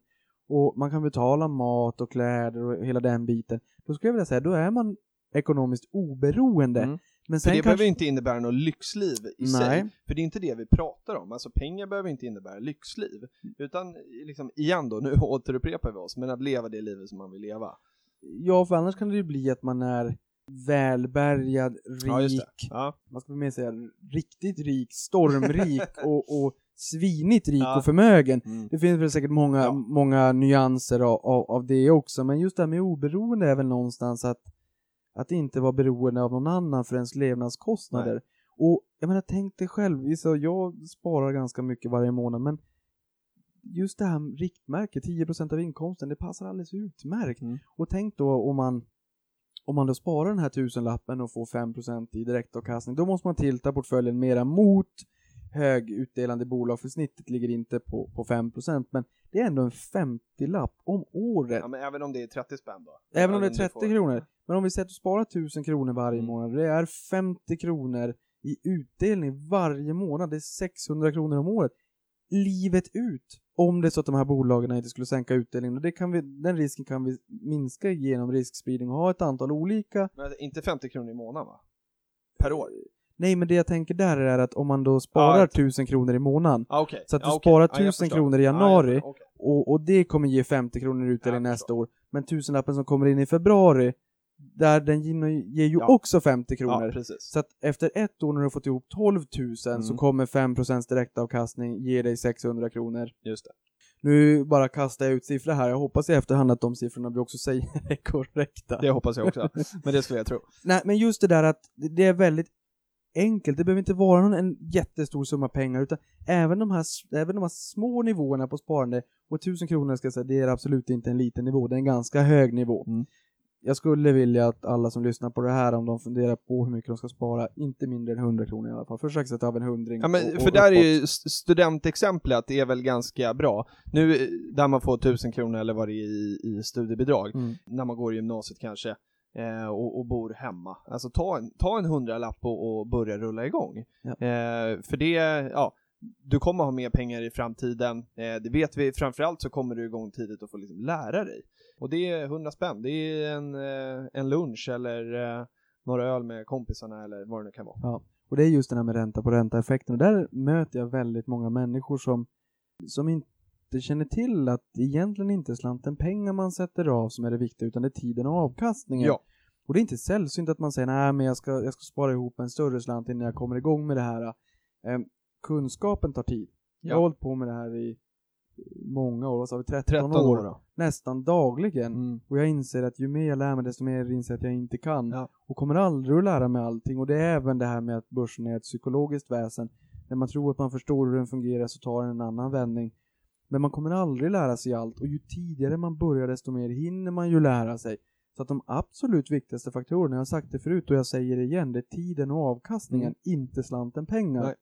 Och man kan betala mat och kläder och hela den biten. Då skulle jag vilja säga, då är man ekonomiskt oberoende. Mm. Men För sen det kanske... behöver inte innebära något lyxliv i sig. Nej. För det är inte det vi pratar om. Alltså pengar behöver inte innebära lyxliv. Utan liksom, igen då, nu återupprepar vi oss, men att leva det livet som man vill leva. Ja, för annars kan det ju bli att man är välbärgad, rik, Ja, vad ska vi mer säga, riktigt rik, stormrik och, och svinigt rik Ja. och förmögen. Mm. Det finns väl säkert många, Ja. många nyanser av, av, av det också, men just det här med oberoende är väl någonstans att, att inte vara beroende av någon annan för ens levnadskostnader. Och jag menar, tänk dig själv, jag sparar ganska mycket varje månad, men just det här riktmärket, 10% av inkomsten, det passar alldeles utmärkt. Mm. Och tänk då om man om man då sparar den här tusenlappen och får 5% i direktavkastning, då måste man tilta portföljen mera mot högutdelande bolag, för snittet ligger inte på, på 5%, men det är ändå en 50-lapp om året. ja, men även om det är 30 spänn då? Även om det är du 30 får- kronor. Men om vi säger att du sparar 1000 kronor varje Mm. månad, det är 50 kronor i utdelning varje månad, det är 600 kronor om året. Livet ut! Om det är så att de här bolagen inte skulle sänka utdelningen. Och det kan vi, den risken kan vi minska genom riskspridning och ha ett antal olika Men inte 50 kronor i månaden va? Per år? Nej, men det jag tänker där är att om man då sparar Ja, 1000 kronor i månaden Ah, okej. Så att du Ja, okej. sparar Ja, jag 1000 förstår. kronor i jag januari. Okej. och, och det kommer ge 50 kronor i utdelning nästa år. Men tusenlappen som kommer in i februari, där den ger ju Ja. också 50 Ja, kronor. precis. så att efter ett år när du har fått ihop 12 000 så Mm. kommer 5% direktavkastning ge dig 600 kronor. Just det. Nu bara kastar jag ut siffror här, jag hoppas i efterhand att de siffrorna vi också säger är korrekta. Det hoppas jag också. Men det skulle jag tro. Nej, men just det där att det är väldigt enkelt. Det behöver inte vara någon, en jättestor summa pengar, utan även de här, även de här små nivåerna på sparande, och 1000 kronor ska jag säga, det är absolut inte en liten nivå, det är en ganska hög nivå. Mm. Jag skulle vilja att alla som lyssnar på det här, om de funderar på hur mycket de ska spara, inte mindre än 100 kronor i alla fall. Försök sätta av en hundring. Ja, men och- och för där är ju st- studentexemplet är väl ganska bra. Nu eh, där man får 1000 kronor eller vad det är i, i studiebidrag, Mm. när man går i gymnasiet kanske, eh, och, och bor hemma. Alltså ta en, ta en hundralapp och, och börja rulla igång. Ja. Eh, för det, ja, du kommer ha mer pengar i framtiden, eh, det vet vi. Framförallt så kommer du igång tidigt och får liksom lära dig. Och det är 100 spänn, det är en, eh, en lunch eller eh, några öl med kompisarna eller vad det nu kan vara. Och det är just den här med ränta på ränta-effekten. Och där möter jag väldigt många människor som, som inte känner till att det egentligen inte slanten pengar man sätter av som är det viktiga, utan det är tiden och avkastningen. Ja. Och det är inte sällsynt att man säger nej men jag ska, jag ska spara ihop en större slant innan jag kommer igång med det här. Kunskapen tar tid. Jag har Ja. hållit på med det här i många år, vad sa vi, 13, 13 år, år nästan dagligen. Mm. Och jag inser att ju mer jag lär mig desto mer inser jag att jag inte kan. Ja. Och kommer aldrig att lära mig allting. Och det är även det här med att börsen är ett psykologiskt väsen. När man tror att man förstår hur den fungerar så tar den en annan vändning. Men man kommer aldrig lära sig allt. Och ju tidigare man börjar desto mer hinner man ju lära sig. Så att de absolut viktigaste faktorerna, jag har sagt det förut och jag säger det igen, det är tiden och avkastningen, inte slanten pengar. Nej.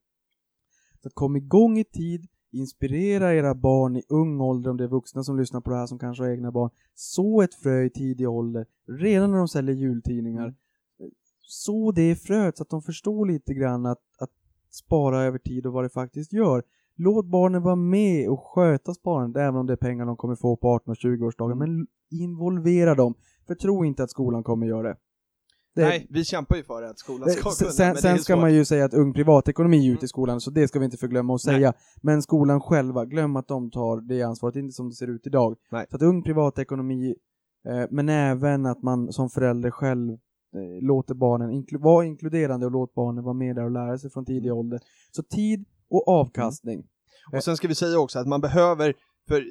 Så att kom igång i tid, inspirera era barn i ung ålder, om det är vuxna som lyssnar på det här som kanske har egna barn. Så ett frö i tidig ålder, redan när de säljer jultidningar. Så det fröet så att de förstår lite grann att, att spara över tid och vad det faktiskt gör. Låt barnen vara med och sköta sparandet, även om det är pengar de kommer få på 18 och 20-årsdagar. Men involvera dem. För tro inte att skolan kommer göra det. Det Nej, vi kämpar ju för att skolan ska Eh, kunna, sen, sen, ska man ju säga att ung privatekonomi är ute Mm. i skolan, så det ska vi inte förglömma att Nej. säga. Men skolan själva, glöm att de tar det ansvaret, inte som det ser ut idag. Nej. Så att ung privatekonomi, eh, men även att man som förälder själv eh, låter barnen, inklu- var inkluderande och låt barnen vara med där och lära sig från tidig Mm. ålder. Så tid och avkastning. Och sen ska vi säga också att man behöver, för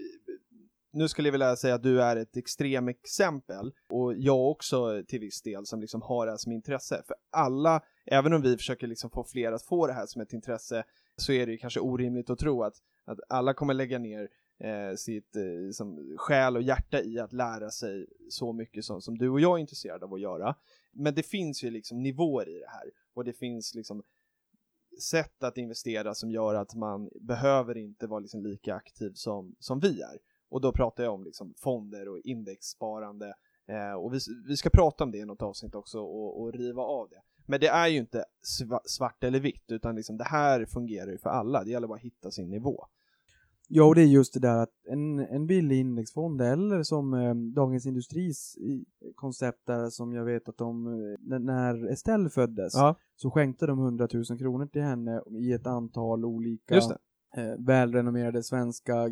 nu skulle jag vilja säga att du är ett extremexempel och jag också till viss del som liksom har det här som intresse. För alla, även om vi försöker liksom få fler att få det här som ett intresse så är det ju kanske orimligt att tro att, att alla kommer lägga ner eh, sitt eh, som själ och hjärta i att lära sig så mycket som, som du och jag är intresserade av att göra. Men det finns ju liksom nivåer i det här och det finns liksom sätt att investera som gör att man behöver inte vara liksom lika aktiv som, som vi är. Och då pratar jag om liksom fonder och indexsparande eh, och vi, vi ska prata om det i något avsnitt också och, och riva av det. Men det är ju inte sva, svart eller vitt utan liksom det här fungerar ju för alla, det gäller bara att hitta sin nivå. Ja, och det är just det där att en, en billig indexfond eller som eh, Dagens Industris koncept där som jag vet att de, eh, när, Estelle föddes, Ja, så skänkte de 100 000 kronor till henne i ett antal olika eh, välrenommerade svenska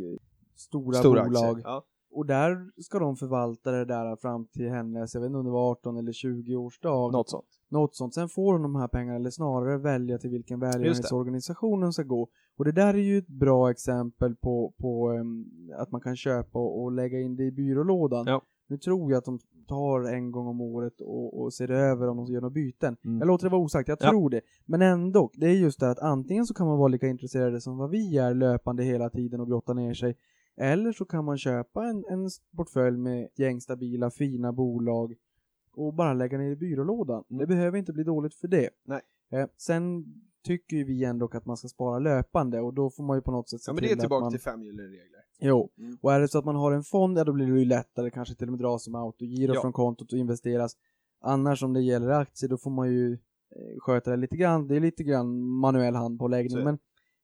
stora, Stora bolag. Ja. Och där ska de förvalta det där fram till hennes, jag vet inte om det var 18 eller 20 årsdag. Något sånt. Något sånt. Sen får hon de här pengarna, eller snarare välja till vilken välgörenhetsorganisation hon ska gå. Och det där är ju ett bra exempel på, på um, att man kan köpa och, och lägga in det i byrålådan. Ja. Nu tror jag att de tar en gång om året och, och ser över om de gör några byten. Mm. Jag låter det vara osagt, jag Ja. tror det. Men ändå, det är just det att antingen så kan man vara lika intresserade som vad vi är löpande hela tiden och grotta ner sig. Eller så kan man köpa en, en portfölj med ett gäng stabila, fina bolag och bara lägga ner i byrålådan. Mm. Det behöver inte bli dåligt för det. Nej. Eh, sen tycker ju vi ändå att man ska spara löpande och då får man ju på något sätt se Ja men det är till tillbaka man... till fem gyllene regler. Jo, Mm. och är det så att man har en fond, ja då blir det ju lättare kanske till och med dra som autogiro Ja. från kontot och investeras. Annars om det gäller aktier då får man ju eh, sköta det lite grann, det är lite grann manuell handpåläggning men,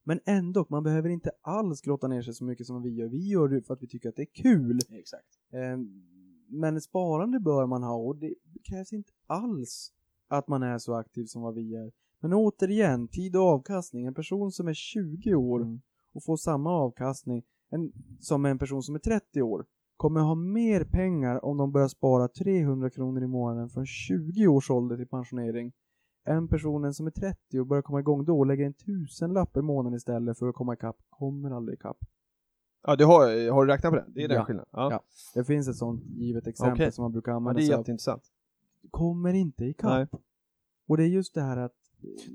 men ändå, man behöver inte alls grotta ner sig så mycket som vi gör. Vi gör det för att vi tycker att det är kul. Exakt. Eh, Men sparande bör man ha och det krävs inte alls att man är så aktiv som vad vi är. Men återigen, tid och avkastning. En person som är 20 år Mm. och får samma avkastning en, som en person som är 30 år kommer ha mer pengar om de börjar spara 300 kronor i månaden från 20 års ålder till pensionering än personen som är 30 och börjar komma igång då och lägger en tusenlapp i månaden istället för att komma ikapp, kommer aldrig ikapp. Ja, du har, har du räknat på det? Det är den Ja. skillnaden? Ja. Ja. Det finns ett sånt givet exempel Okej. som man brukar ja använda det är jätteintressant. Kommer inte ikapp. Nej. Och det är just det här att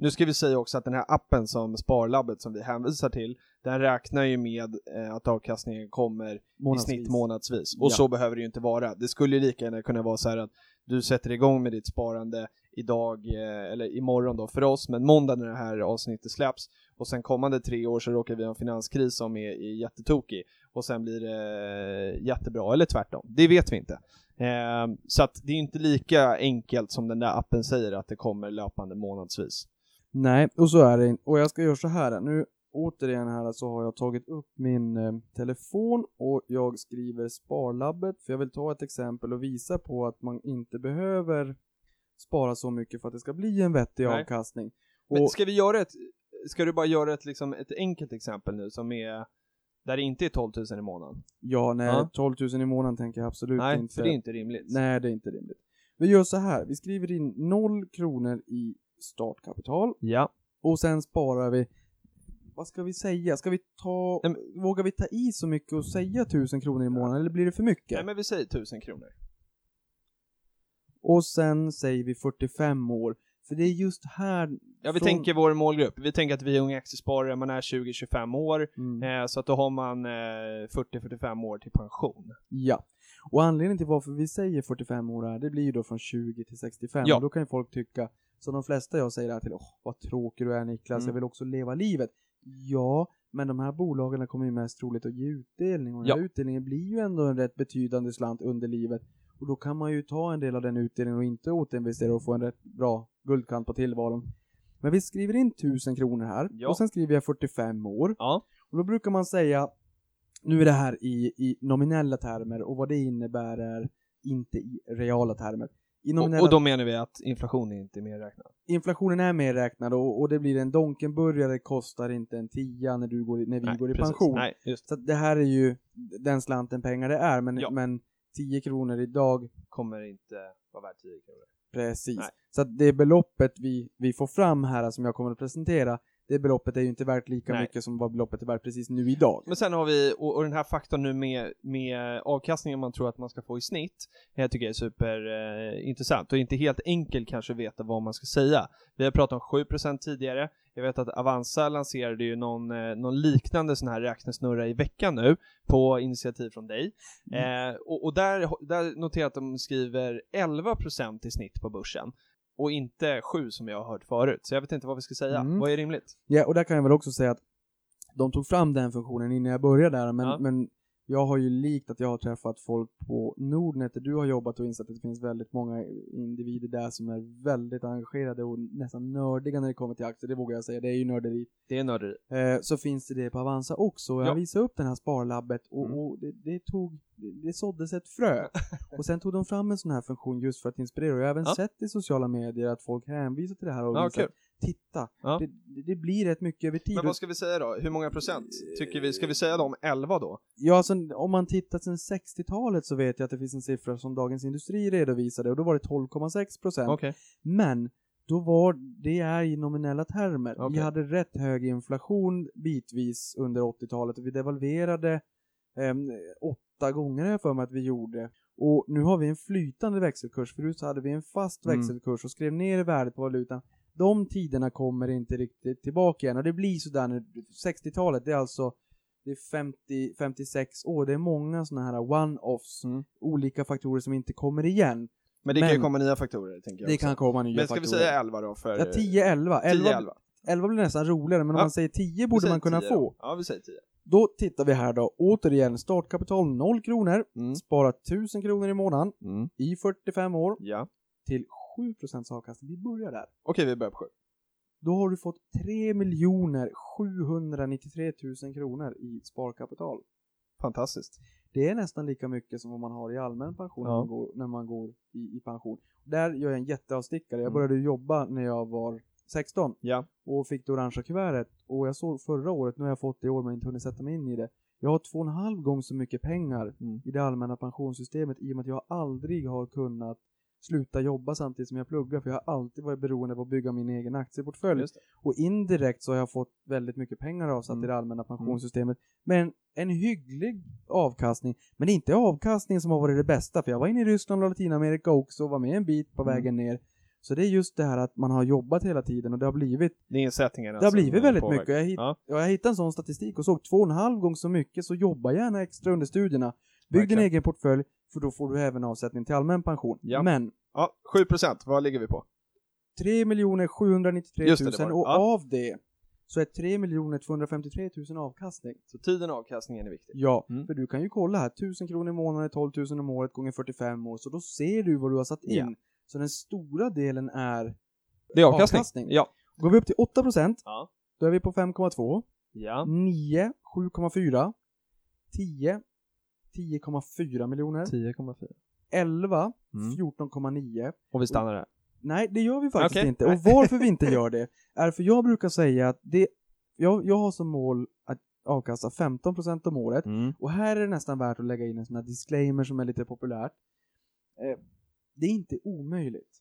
Nu ska vi säga också att den här appen som Sparlabbet som vi hänvisar till, den räknar ju med eh, att avkastningen kommer i månadsvis. snitt månadsvis. Och Ja. så behöver det ju inte vara. Det skulle ju lika gärna kunna vara så här att du sätter igång med ditt sparande idag, eh, eller imorgon då för oss, men måndag när det här avsnittet släpps och sen kommande tre år så råkar vi ha en finanskris som är, är jättetokig och sen blir det eh, jättebra, eller tvärtom. Det vet vi inte. Ehm, så att det är inte lika enkelt som den där appen säger att det kommer löpande månadsvis. Nej, och så är det inte. Och jag ska göra så här. Nu återigen här så har jag tagit upp min eh, telefon och jag skriver Sparlabbet för jag vill ta ett exempel och visa på att man inte behöver spara så mycket för att det ska bli en vettig Nej. avkastning. Men Och, ska vi göra ett, ska du bara göra ett, liksom, ett enkelt exempel nu som är, där det inte är 12 000 i månaden? ja, nej, Ja. 12 000 i månaden tänker jag absolut Nej, inte. för det är inte rimligt. Nej, det är inte rimligt. Vi gör så här, vi skriver in 0 kronor i startkapital Ja. och sen sparar vi vad ska vi säga? Ska vi ta, Nej, vågar vi ta i så mycket och säga 1000 kronor i månaden eller blir det för mycket? Nej men vi säger 1000 kronor. Och sen säger vi 45 år. För det är just här... Ja vi från- tänker vår målgrupp, vi tänker att vi är unga aktiesparare, man är 20-25 år, Mm. eh, så att då har man eh, 40-45 år till pension. Ja. Och anledningen till varför vi säger 45 år är, det blir ju då från 20 till 65. Ja. Och då kan ju folk tycka, så de flesta jag säger här till, åh vad tråkig du är Niklas, Mm. jag vill också leva livet. Ja, men de här bolagen kommer ju mest troligt att ge utdelning och den Ja. här utdelningen blir ju ändå en rätt betydande slant under livet. Och då kan man ju ta en del av den utdelningen och inte återinvestera och få en rätt bra guldkant på tillvaron. Men vi skriver in 1000 kronor här Ja. och sen skriver jag 45 år. Ja. Och då brukar man säga, nu är det här i, i nominella termer och vad det innebär är inte i reala termer. I nominella, Och, och då menar vi att inflationen inte är medräknad. inflationen är medräknad och, och det blir en Donkenburgare kostar inte en tia när, du går, när vi Nej, går i precis. pension. Nej, just Så det här är ju den slanten pengar det är, men, Ja. men 10 kronor idag, kommer inte vara värt 10 kronor. precis. Nej. Så det beloppet vi, vi får fram här som jag kommer att presentera, det beloppet är ju inte värt lika Nej. mycket som vad beloppet är värt precis nu idag. Men sen har vi, och, och den här faktorn nu med, med avkastningen man tror att man ska få i snitt, jag tycker är superintressant eh, och inte helt enkel kanske veta vad man ska säga. Vi har pratat om 7% tidigare, jag vet att Avanza lanserade ju någon, eh, någon liknande sån här räknesnurra i veckan nu, på initiativ från dig. Eh, och och där, där noterar jag att de skriver 11% i snitt på börsen. Och inte 7 som jag har hört förut, så jag vet inte vad vi ska säga. Mm. Vad är rimligt? Ja, och där kan jag väl också säga att de tog fram den funktionen innan jag började där, men, Ja. men jag har ju likt att jag har träffat folk på Nordnet där du har jobbat och insett att det finns väldigt många individer där som är väldigt engagerade och nästan nördiga när det kommer till aktier, det vågar jag säga, det är ju nörderi. Det är nörderi. Eh, så finns det det på Avanza också. Jag Ja. visade upp den här sparlabbet och, Mm. och det, det tog, det, såddes ett frö. och sen tog de fram en sån här funktion just för att inspirera. Och jag har även Ja. sett i sociala medier att folk hänvisar till det här och Ja, visar, titta, Ja. det, det, blir rätt mycket över tid. Men vad ska vi säga då? Hur många procent tycker vi? Ska vi säga dem 11 då? Ja, alltså, om man tittar sedan 60-talet så vet jag att det finns en siffra som Dagens Industri redovisade och då var det 12,6 procent. Okej. Men då var det är i nominella termer. Vi Okej. hade rätt hög inflation bitvis under 80-talet och vi devalverade ehm, åtta gånger jag för mig att vi gjorde. Och nu har vi en flytande växelkurs. Förut så hade vi en fast Mm. växelkurs och skrev ner värdet på valutan. De tiderna kommer inte riktigt tillbaka igen och det blir sådär nu. 60-talet, det är alltså det är 50, 56 år. Det är många sådana här one-offs, Mm. olika faktorer som inte kommer igen. Men det kan ju Men- komma nya faktorer, tänker jag Det också. kan komma nya Men ska faktorer. vi säga 11 då? För... Ja, 10, 11. 11, 10, 11. 11 blir nästan roligare, men om Ja. man säger 10 Vi borde man kunna 10 få. Då. Ja, vi säger 10. Då tittar vi här då. Återigen, startkapital 0 kronor. Mm. Spara 1000 kronor i månaden Mm. i 45 år Ja. till 7% avkastning. Vi börjar där. Okej, vi börjar på 7. Då har du fått 3 793 000 kronor i sparkapital. Fantastiskt. Det är nästan lika mycket som vad man har i allmän pension när Ja. man går, när man går i, i pension. Där gör jag en jätteavstickare. Jag Mm. började jobba när jag var 16 Ja. och fick det orangea kuvertet. Och jag såg förra året, nu har jag fått det i år men inte hunnit sätta mig in i det. Jag har två och en halv gång så mycket pengar Mm. i det allmänna pensionssystemet i och med att jag aldrig har kunnat sluta jobba samtidigt som jag pluggar för jag har alltid varit beroende av att bygga min egen aktieportfölj. Och indirekt så har jag fått väldigt mycket pengar avsatt Mm. i det allmänna pensionssystemet. Men en hygglig avkastning. Men det är inte avkastningen som har varit det bästa, för jag var inne i Ryssland och Latinamerika också och var med en bit på Mm. vägen ner. Så det är just det här att man har jobbat hela tiden och det har blivit, Det är insättningarna det har som, blivit väldigt påverkar. mycket. Jag, hitt, Ja. ja. jag hittade en sån statistik och såg två och en halv gång så mycket, så jobba gärna extra under studierna. Bygg din Verkligen. egen portfölj, för då får du även avsättning till allmän pension. Ja. Men ja, 7 procent. Vad ligger vi på? 3 793 Just 000 det, det var det. och Ja. av det så är 3 253 000 avkastning. Så tiden och avkastningen är viktig. Ja, Mm. för du kan ju kolla här, 1000 kronor i månaden är 12 000 om året gånger 45 år, så då ser du vad du har satt in. Ja. Så den stora delen är, Det är avkastning. Avkastning. Ja. går vi upp till 8%, Ja. då är vi på 5,2, Ja. 9, 7,4, 10, 10,4 miljoner, 10,4. 11, Mm. 14,9. Och vi stannar där. Nej, det gör vi faktiskt Okej. inte. Och varför vi inte gör det är för jag brukar säga att det, jag, jag har som mål att avkasta 15% om året. Mm. Och här är det nästan värt att lägga in en sån här disclaimer som är lite populärt. Eh, det är inte omöjligt.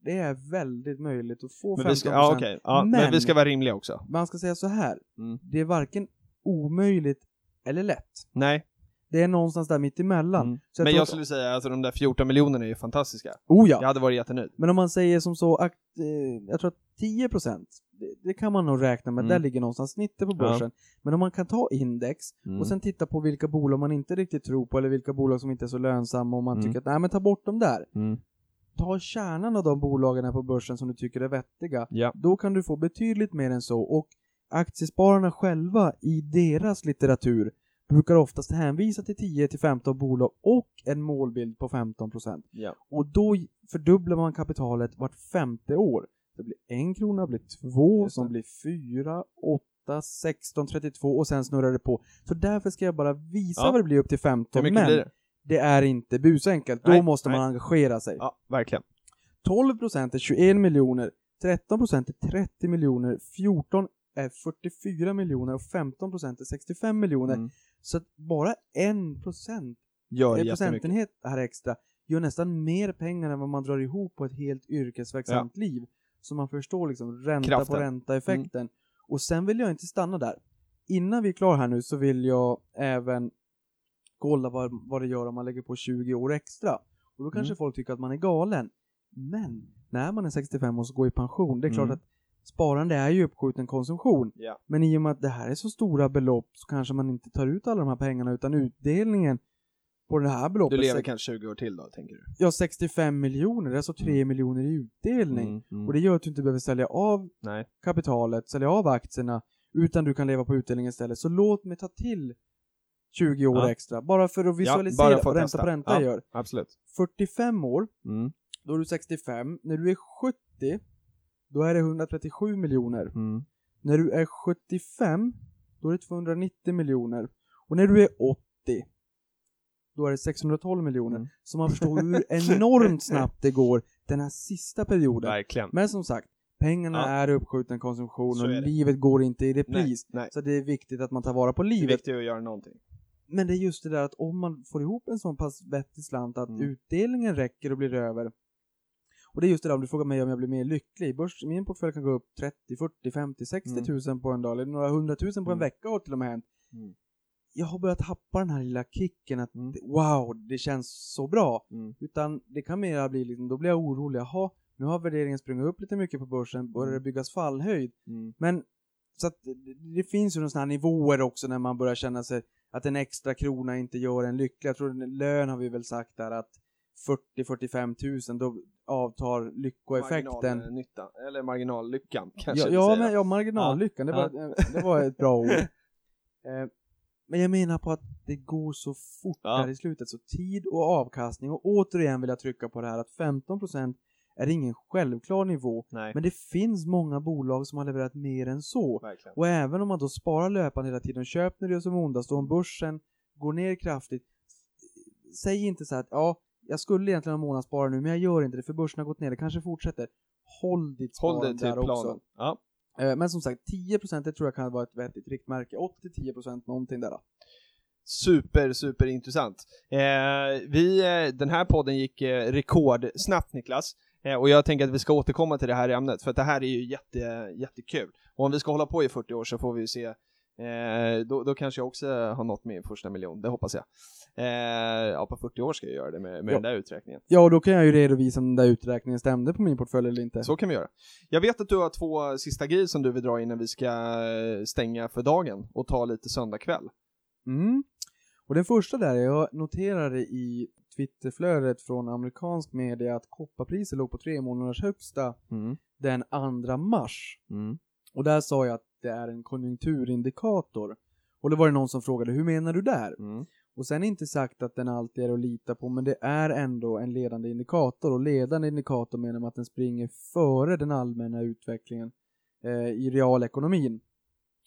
Det är väldigt möjligt att få 15%. Men vi ska, ja, okej. ja, men... Men- vi ska vara rimliga också. Man ska säga så här. Mm. Det är varken omöjligt eller lätt. Nej. Det är någonstans där mitt emellan. Mm. Så jag Men jag att- skulle säga att alltså, de där 14 miljonerna är ju fantastiska. Oh ja. Jag hade varit jättenöjd. Men om man säger som så att, eh, jag tror att 10% det, det kan man nog räkna med, Mm. där ligger någonstans snittet på börsen. Men om man kan ta index Mm. och sen titta på vilka bolag man inte riktigt tror på eller vilka bolag som inte är så lönsamma och man Mm. tycker att nej men ta bort dem där. Mm. Ta kärnan av de bolagen här på börsen som du tycker är vettiga. Ja. Då kan du få betydligt mer än så och aktiespararna själva i deras litteratur brukar oftast hänvisa till 10-15 bolag och en målbild på 15%. Ja. Och då fördubblar man kapitalet vart femte år. Det blir en krona, blir två, som blir fyra, åtta, 16, 32 och sen snurrar det på. Så därför ska jag bara visa Ja. vad det blir upp till 15. Hur mycket men det? det är inte busenkelt. Då Nej, måste man nej. engagera sig. Ja, verkligen. 12% är 21 miljoner, 13% är 30 miljoner, 14 är 44 miljoner och 15% är 65 miljoner. Mm. Så att bara 1% Gör en procentenhet här extra gör nästan mer pengar än vad man drar ihop på ett helt yrkesverksamt liv. Så man förstår liksom ränta Kraften. på ränta-effekten. Och sen vill jag inte stanna där. Innan vi är klara här nu så vill jag även kolla vad, vad det gör om man lägger på 20 år extra. Och då kanske Mm. folk tycker att man är galen. Men när man är 65 och så går i pension, det är klart Mm. att sparande är ju uppskjuten konsumtion. Ja. Men i och med att det här är så stora belopp så kanske man inte tar ut alla de här pengarna utan utdelningen på det här Du beloppet. lever sex- kanske 20 år till då, tänker du? Ja, 65 miljoner, det är alltså 3 miljoner i utdelning. Mm, mm. Och det gör att du inte behöver sälja av Nej. kapitalet, sälja av aktierna, utan du kan leva på utdelningen istället. Så låt mig ta till 20 år Ja. extra, bara för att visualisera att vad ränta på ränta Ja. gör. Absolut. 45 år, Mm. då är du 65. När du är 70, då är det 137 miljoner. Mm. När du är 75, då är det 290 miljoner. Och när du är 80, då är det 612 miljoner. Mm. Så man förstår hur enormt snabbt det går den här sista perioden. Verkligen. Men som sagt, pengarna Ja. är uppskjuten konsumtion och livet går inte i Nej, repris. nej. Så det är viktigt att man tar vara på Det är livet. viktigt att göra någonting. Men det är just det där att om man får ihop en sån pass vettig slant att Mm. utdelningen räcker och blir över. Och det är just det där om du frågar mig om jag blir mer lycklig. Börs, min portfölj kan gå upp 30, 40, 50, 60 Mm. tusen på en dag, eller några hundratusen på en Mm. vecka har till och med hänt. Mm. Jag har börjat tappa den här lilla kicken att Mm. wow, det känns så bra. Mm. Utan det kan mera bli liksom, då blir jag orolig. Jaha, nu har värderingen sprungit upp lite mycket på börsen, börjar det byggas fallhöjd? Mm. Men så att det- finns ju några sådana här nivåer också när man börjar känna sig att en extra krona inte gör en lycklig. Jag tror lön har vi väl sagt där att 40-45 tusen, då avtar lyckoeffekten. Marginalnytta, eller marginallyckan kanske Ja, ja, men, ja marginallyckan, det, var, det var ett bra ord. Eh, Men jag menar på att det går så fort Ja. där i slutet, så tid och avkastning. Och återigen vill jag trycka på det här att 15% är ingen självklar nivå. Nej, Men det finns många bolag som har levererat mer än så. verkligen. Och även om man då sparar löpande hela tiden, köp när det är som ondast och om börsen går ner kraftigt, säg inte så här att ja, jag skulle egentligen ha månadsspara nu, men jag gör inte det för börsen har gått ner, det kanske fortsätter. Håll ditt Håll sparande till där planen. också. Ja. Eh, Men som sagt, 10% det tror jag kan vara ett vettigt riktmärke. 8-10% någonting där. då. Super, super intressant. Eh, vi, eh, den här podden gick eh, rekordsnabbt Niklas. Eh, och jag tänker att vi ska återkomma till det här ämnet, för att det här är ju jätte, jättekul. Och om vi ska hålla på i 40 år så får vi ju se, eh, då, då kanske jag också har nått min första miljon, det hoppas jag. Eh, ja, på 40 år ska jag göra det med, med Ja. den där uträkningen. Ja, och då kan jag ju redovisa om den där uträkningen stämde på min portfölj eller inte. Så kan vi göra. Jag vet att du har två sista grejer som du vill dra innan vi ska eh, stänga för dagen och ta lite söndagkväll. Mm. Och den första där, jag noterade i Twitterflödet från amerikansk media att kopparpriset låg på tre månaders högsta Mm. den 2 mars. Mm. Och där sa jag att det är en konjunkturindikator. Och då var det någon som frågade, hur menar du där? Mm. Och sen inte sagt att den alltid är att lita på, men det är ändå en ledande indikator. Och ledande indikator menar man att den springer före den allmänna utvecklingen eh, i realekonomin.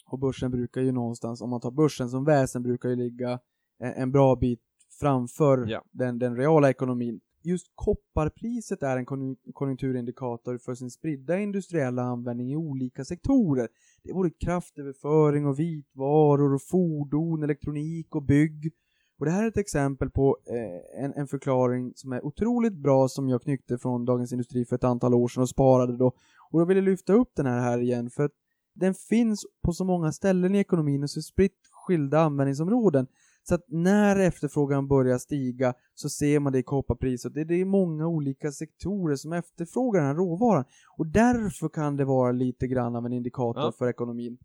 Och börsen brukar ju någonstans, om man tar börsen som väsen, brukar ju ligga en, en bra bit framför Ja. den, den reala ekonomin. Just kopparpriset är en konjunkturindikator för sin spridda industriella användning i olika sektorer. Det är både kraftöverföring och vitvaror och fordon, elektronik och bygg. Och det här är ett exempel på eh, en, en förklaring som är otroligt bra som jag knyckte från Dagens Industri för ett antal år sedan och sparade då. Och då vill jag lyfta upp den här här igen för att den finns på så många ställen i ekonomin och så spritt skilda användningsområden. Så att när efterfrågan börjar stiga så ser man det i kopparpriset. Det, det är många olika sektorer som efterfrågar den här råvaran. Och därför kan det vara lite grann av en indikator Ja. för ekonomin.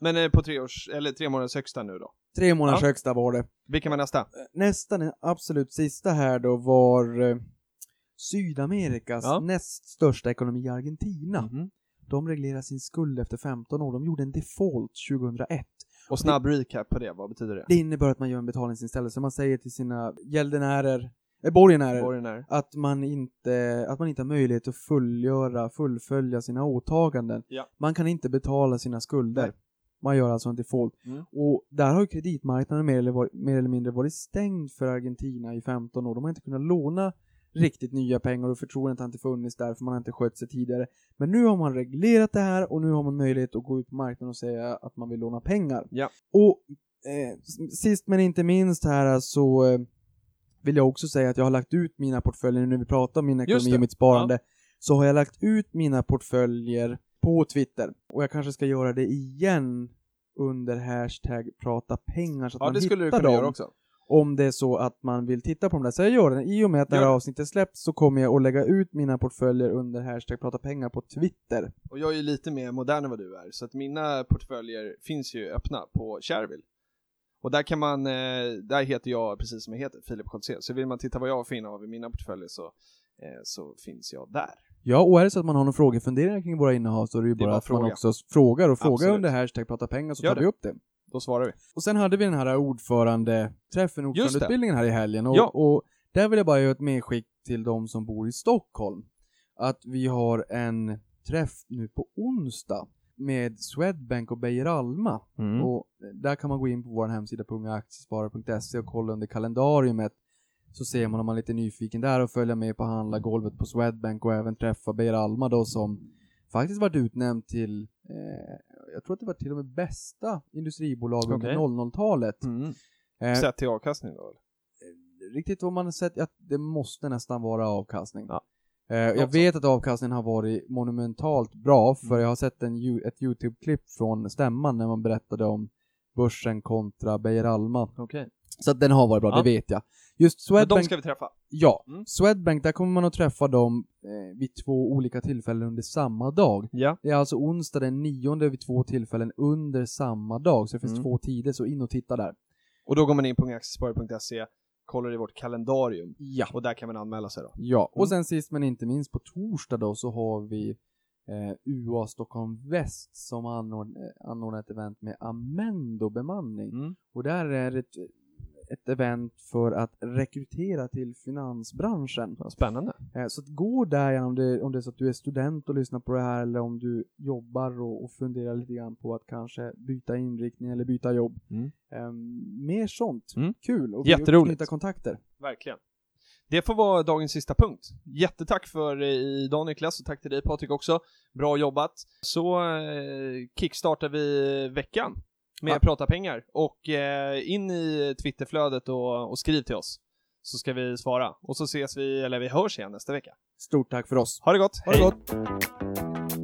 Men eh, på tre års, eller tre månaders högsta nu då. Tre månaders Ja. högsta var det. Vilken var nästa? Nästa, den absolut sista här då var eh, Sydamerikas Ja. näst största ekonomi, Argentina. Mhm. De reglerar sin skuld efter 15 år. De gjorde en default 2001. Och snabb recap på det, vad betyder det? Det innebär att man gör en betalningsinställelse. Man säger till sina gäldenärer, eh, borgenärer, Borgenär. att man inte, att man inte har möjlighet att fullgöra, fullfölja sina åtaganden. Ja. Man kan inte betala sina skulder. Nej. Man gör alltså en default. Mm. Och där har ju kreditmarknaden mer eller, mer eller mindre varit stängd för Argentina i 15 år. De har inte kunnat låna riktigt nya pengar och förtroendet har inte funnits där för man har inte skött sig tidigare. Men nu har man reglerat det här och nu har man möjlighet att gå ut på marknaden och säga att man vill låna pengar. Ja. Och eh, sist men inte minst här så eh, vill jag också säga att jag har lagt ut mina portföljer, nu när vi pratar om min ekonomi och mitt sparande, så har jag lagt ut mina portföljer på Twitter. Och jag kanske ska göra det igen under hashtag prata pengar så att Ja, man det skulle du hittar kunna dem göra också. Om det är så att man vill titta på dem där. Så jag gör det. I och med att det här det. avsnittet släpps så kommer jag att lägga ut mina portföljer under hashtag prata pengar på Twitter. Och jag är ju lite mer modern än vad du är, så att mina portföljer finns ju öppna på Shareville. Och där kan man, eh, där heter jag precis som jag heter, Filip Koltze. Så vill man titta vad jag finner av i mina portföljer så, eh, så finns jag där. Ja, och är det så att man har några frågor, funderingar kring våra innehav så är det ju Det är bara bara att man fråga. också s- frågar och frågar Absolut. under hashtag prata pengar så Gör tar vi det. upp det. Då svarar vi. Och sen hade vi den här ordförandeträffen, Just det. ordförandeutbildningen här i helgen. Och, Ja. och där vill jag bara göra ett medskick till de som bor i Stockholm. Att vi har en träff nu på onsdag med Swedbank och Beijer Alma. Mm. Och där kan man gå in på vår hemsida på ungaaktiesparare.se och kolla under kalendariumet. Så ser man om man är lite nyfiken där och följa med på handlargolvet på Swedbank och även träffa Beijer Alma då som faktiskt varit utnämnd till, eh, jag tror att det var till och med bästa industribolag under Okej. 00-talet. Mm. Eh, Sett till avkastning då? eller? riktigt vad man har sett, att det måste nästan vara avkastning. Ja. Eh, jag vet att avkastningen har varit monumentalt bra, för Mm. jag har sett en, ett YouTube-klipp från stämman när man berättade om börsen kontra Beijer Alma. Okej. Så att den har varit bra, Ja. det vet jag. Just Men de Swedbank, ska vi träffa. ja. Mm. Swedbank, där kommer man att träffa dem eh, vid två olika tillfällen under samma dag. Ja. Det är alltså onsdag den nionde vid två tillfällen under samma dag, så det finns Mm. två tider, så in och titta där. Och då går man in på aktiesparare.se, kollar i vårt kalendarium Ja. och där kan man anmäla sig då. Ja, och Mm. sen sist men inte minst på torsdag då så har vi eh, UA Stockholm Väst som anordnar, anordnar ett event med Amendo bemanning. Mm. Och där är det ett, event för att rekrytera till finansbranschen. Spännande. Eh, så att gå där om det, om det är så att du är student och lyssnar på det här eller om du jobbar och, och funderar lite grann på att kanske byta inriktning eller byta jobb. Mm. Eh, mer sånt. Mm. Kul! Och knyta kontakter. Verkligen. Det får vara dagens sista punkt. Jättetack för eh, idag Niklas och tack till dig Patrik också. Bra jobbat. Så eh, kickstartar vi veckan med Ja. Prata pengar och eh, in i Twitterflödet och, och skriv till oss. Så ska vi svara. Och så ses vi, eller vi hörs igen nästa vecka. Stort tack för oss! Ha det gott! Ha det Hej. gott!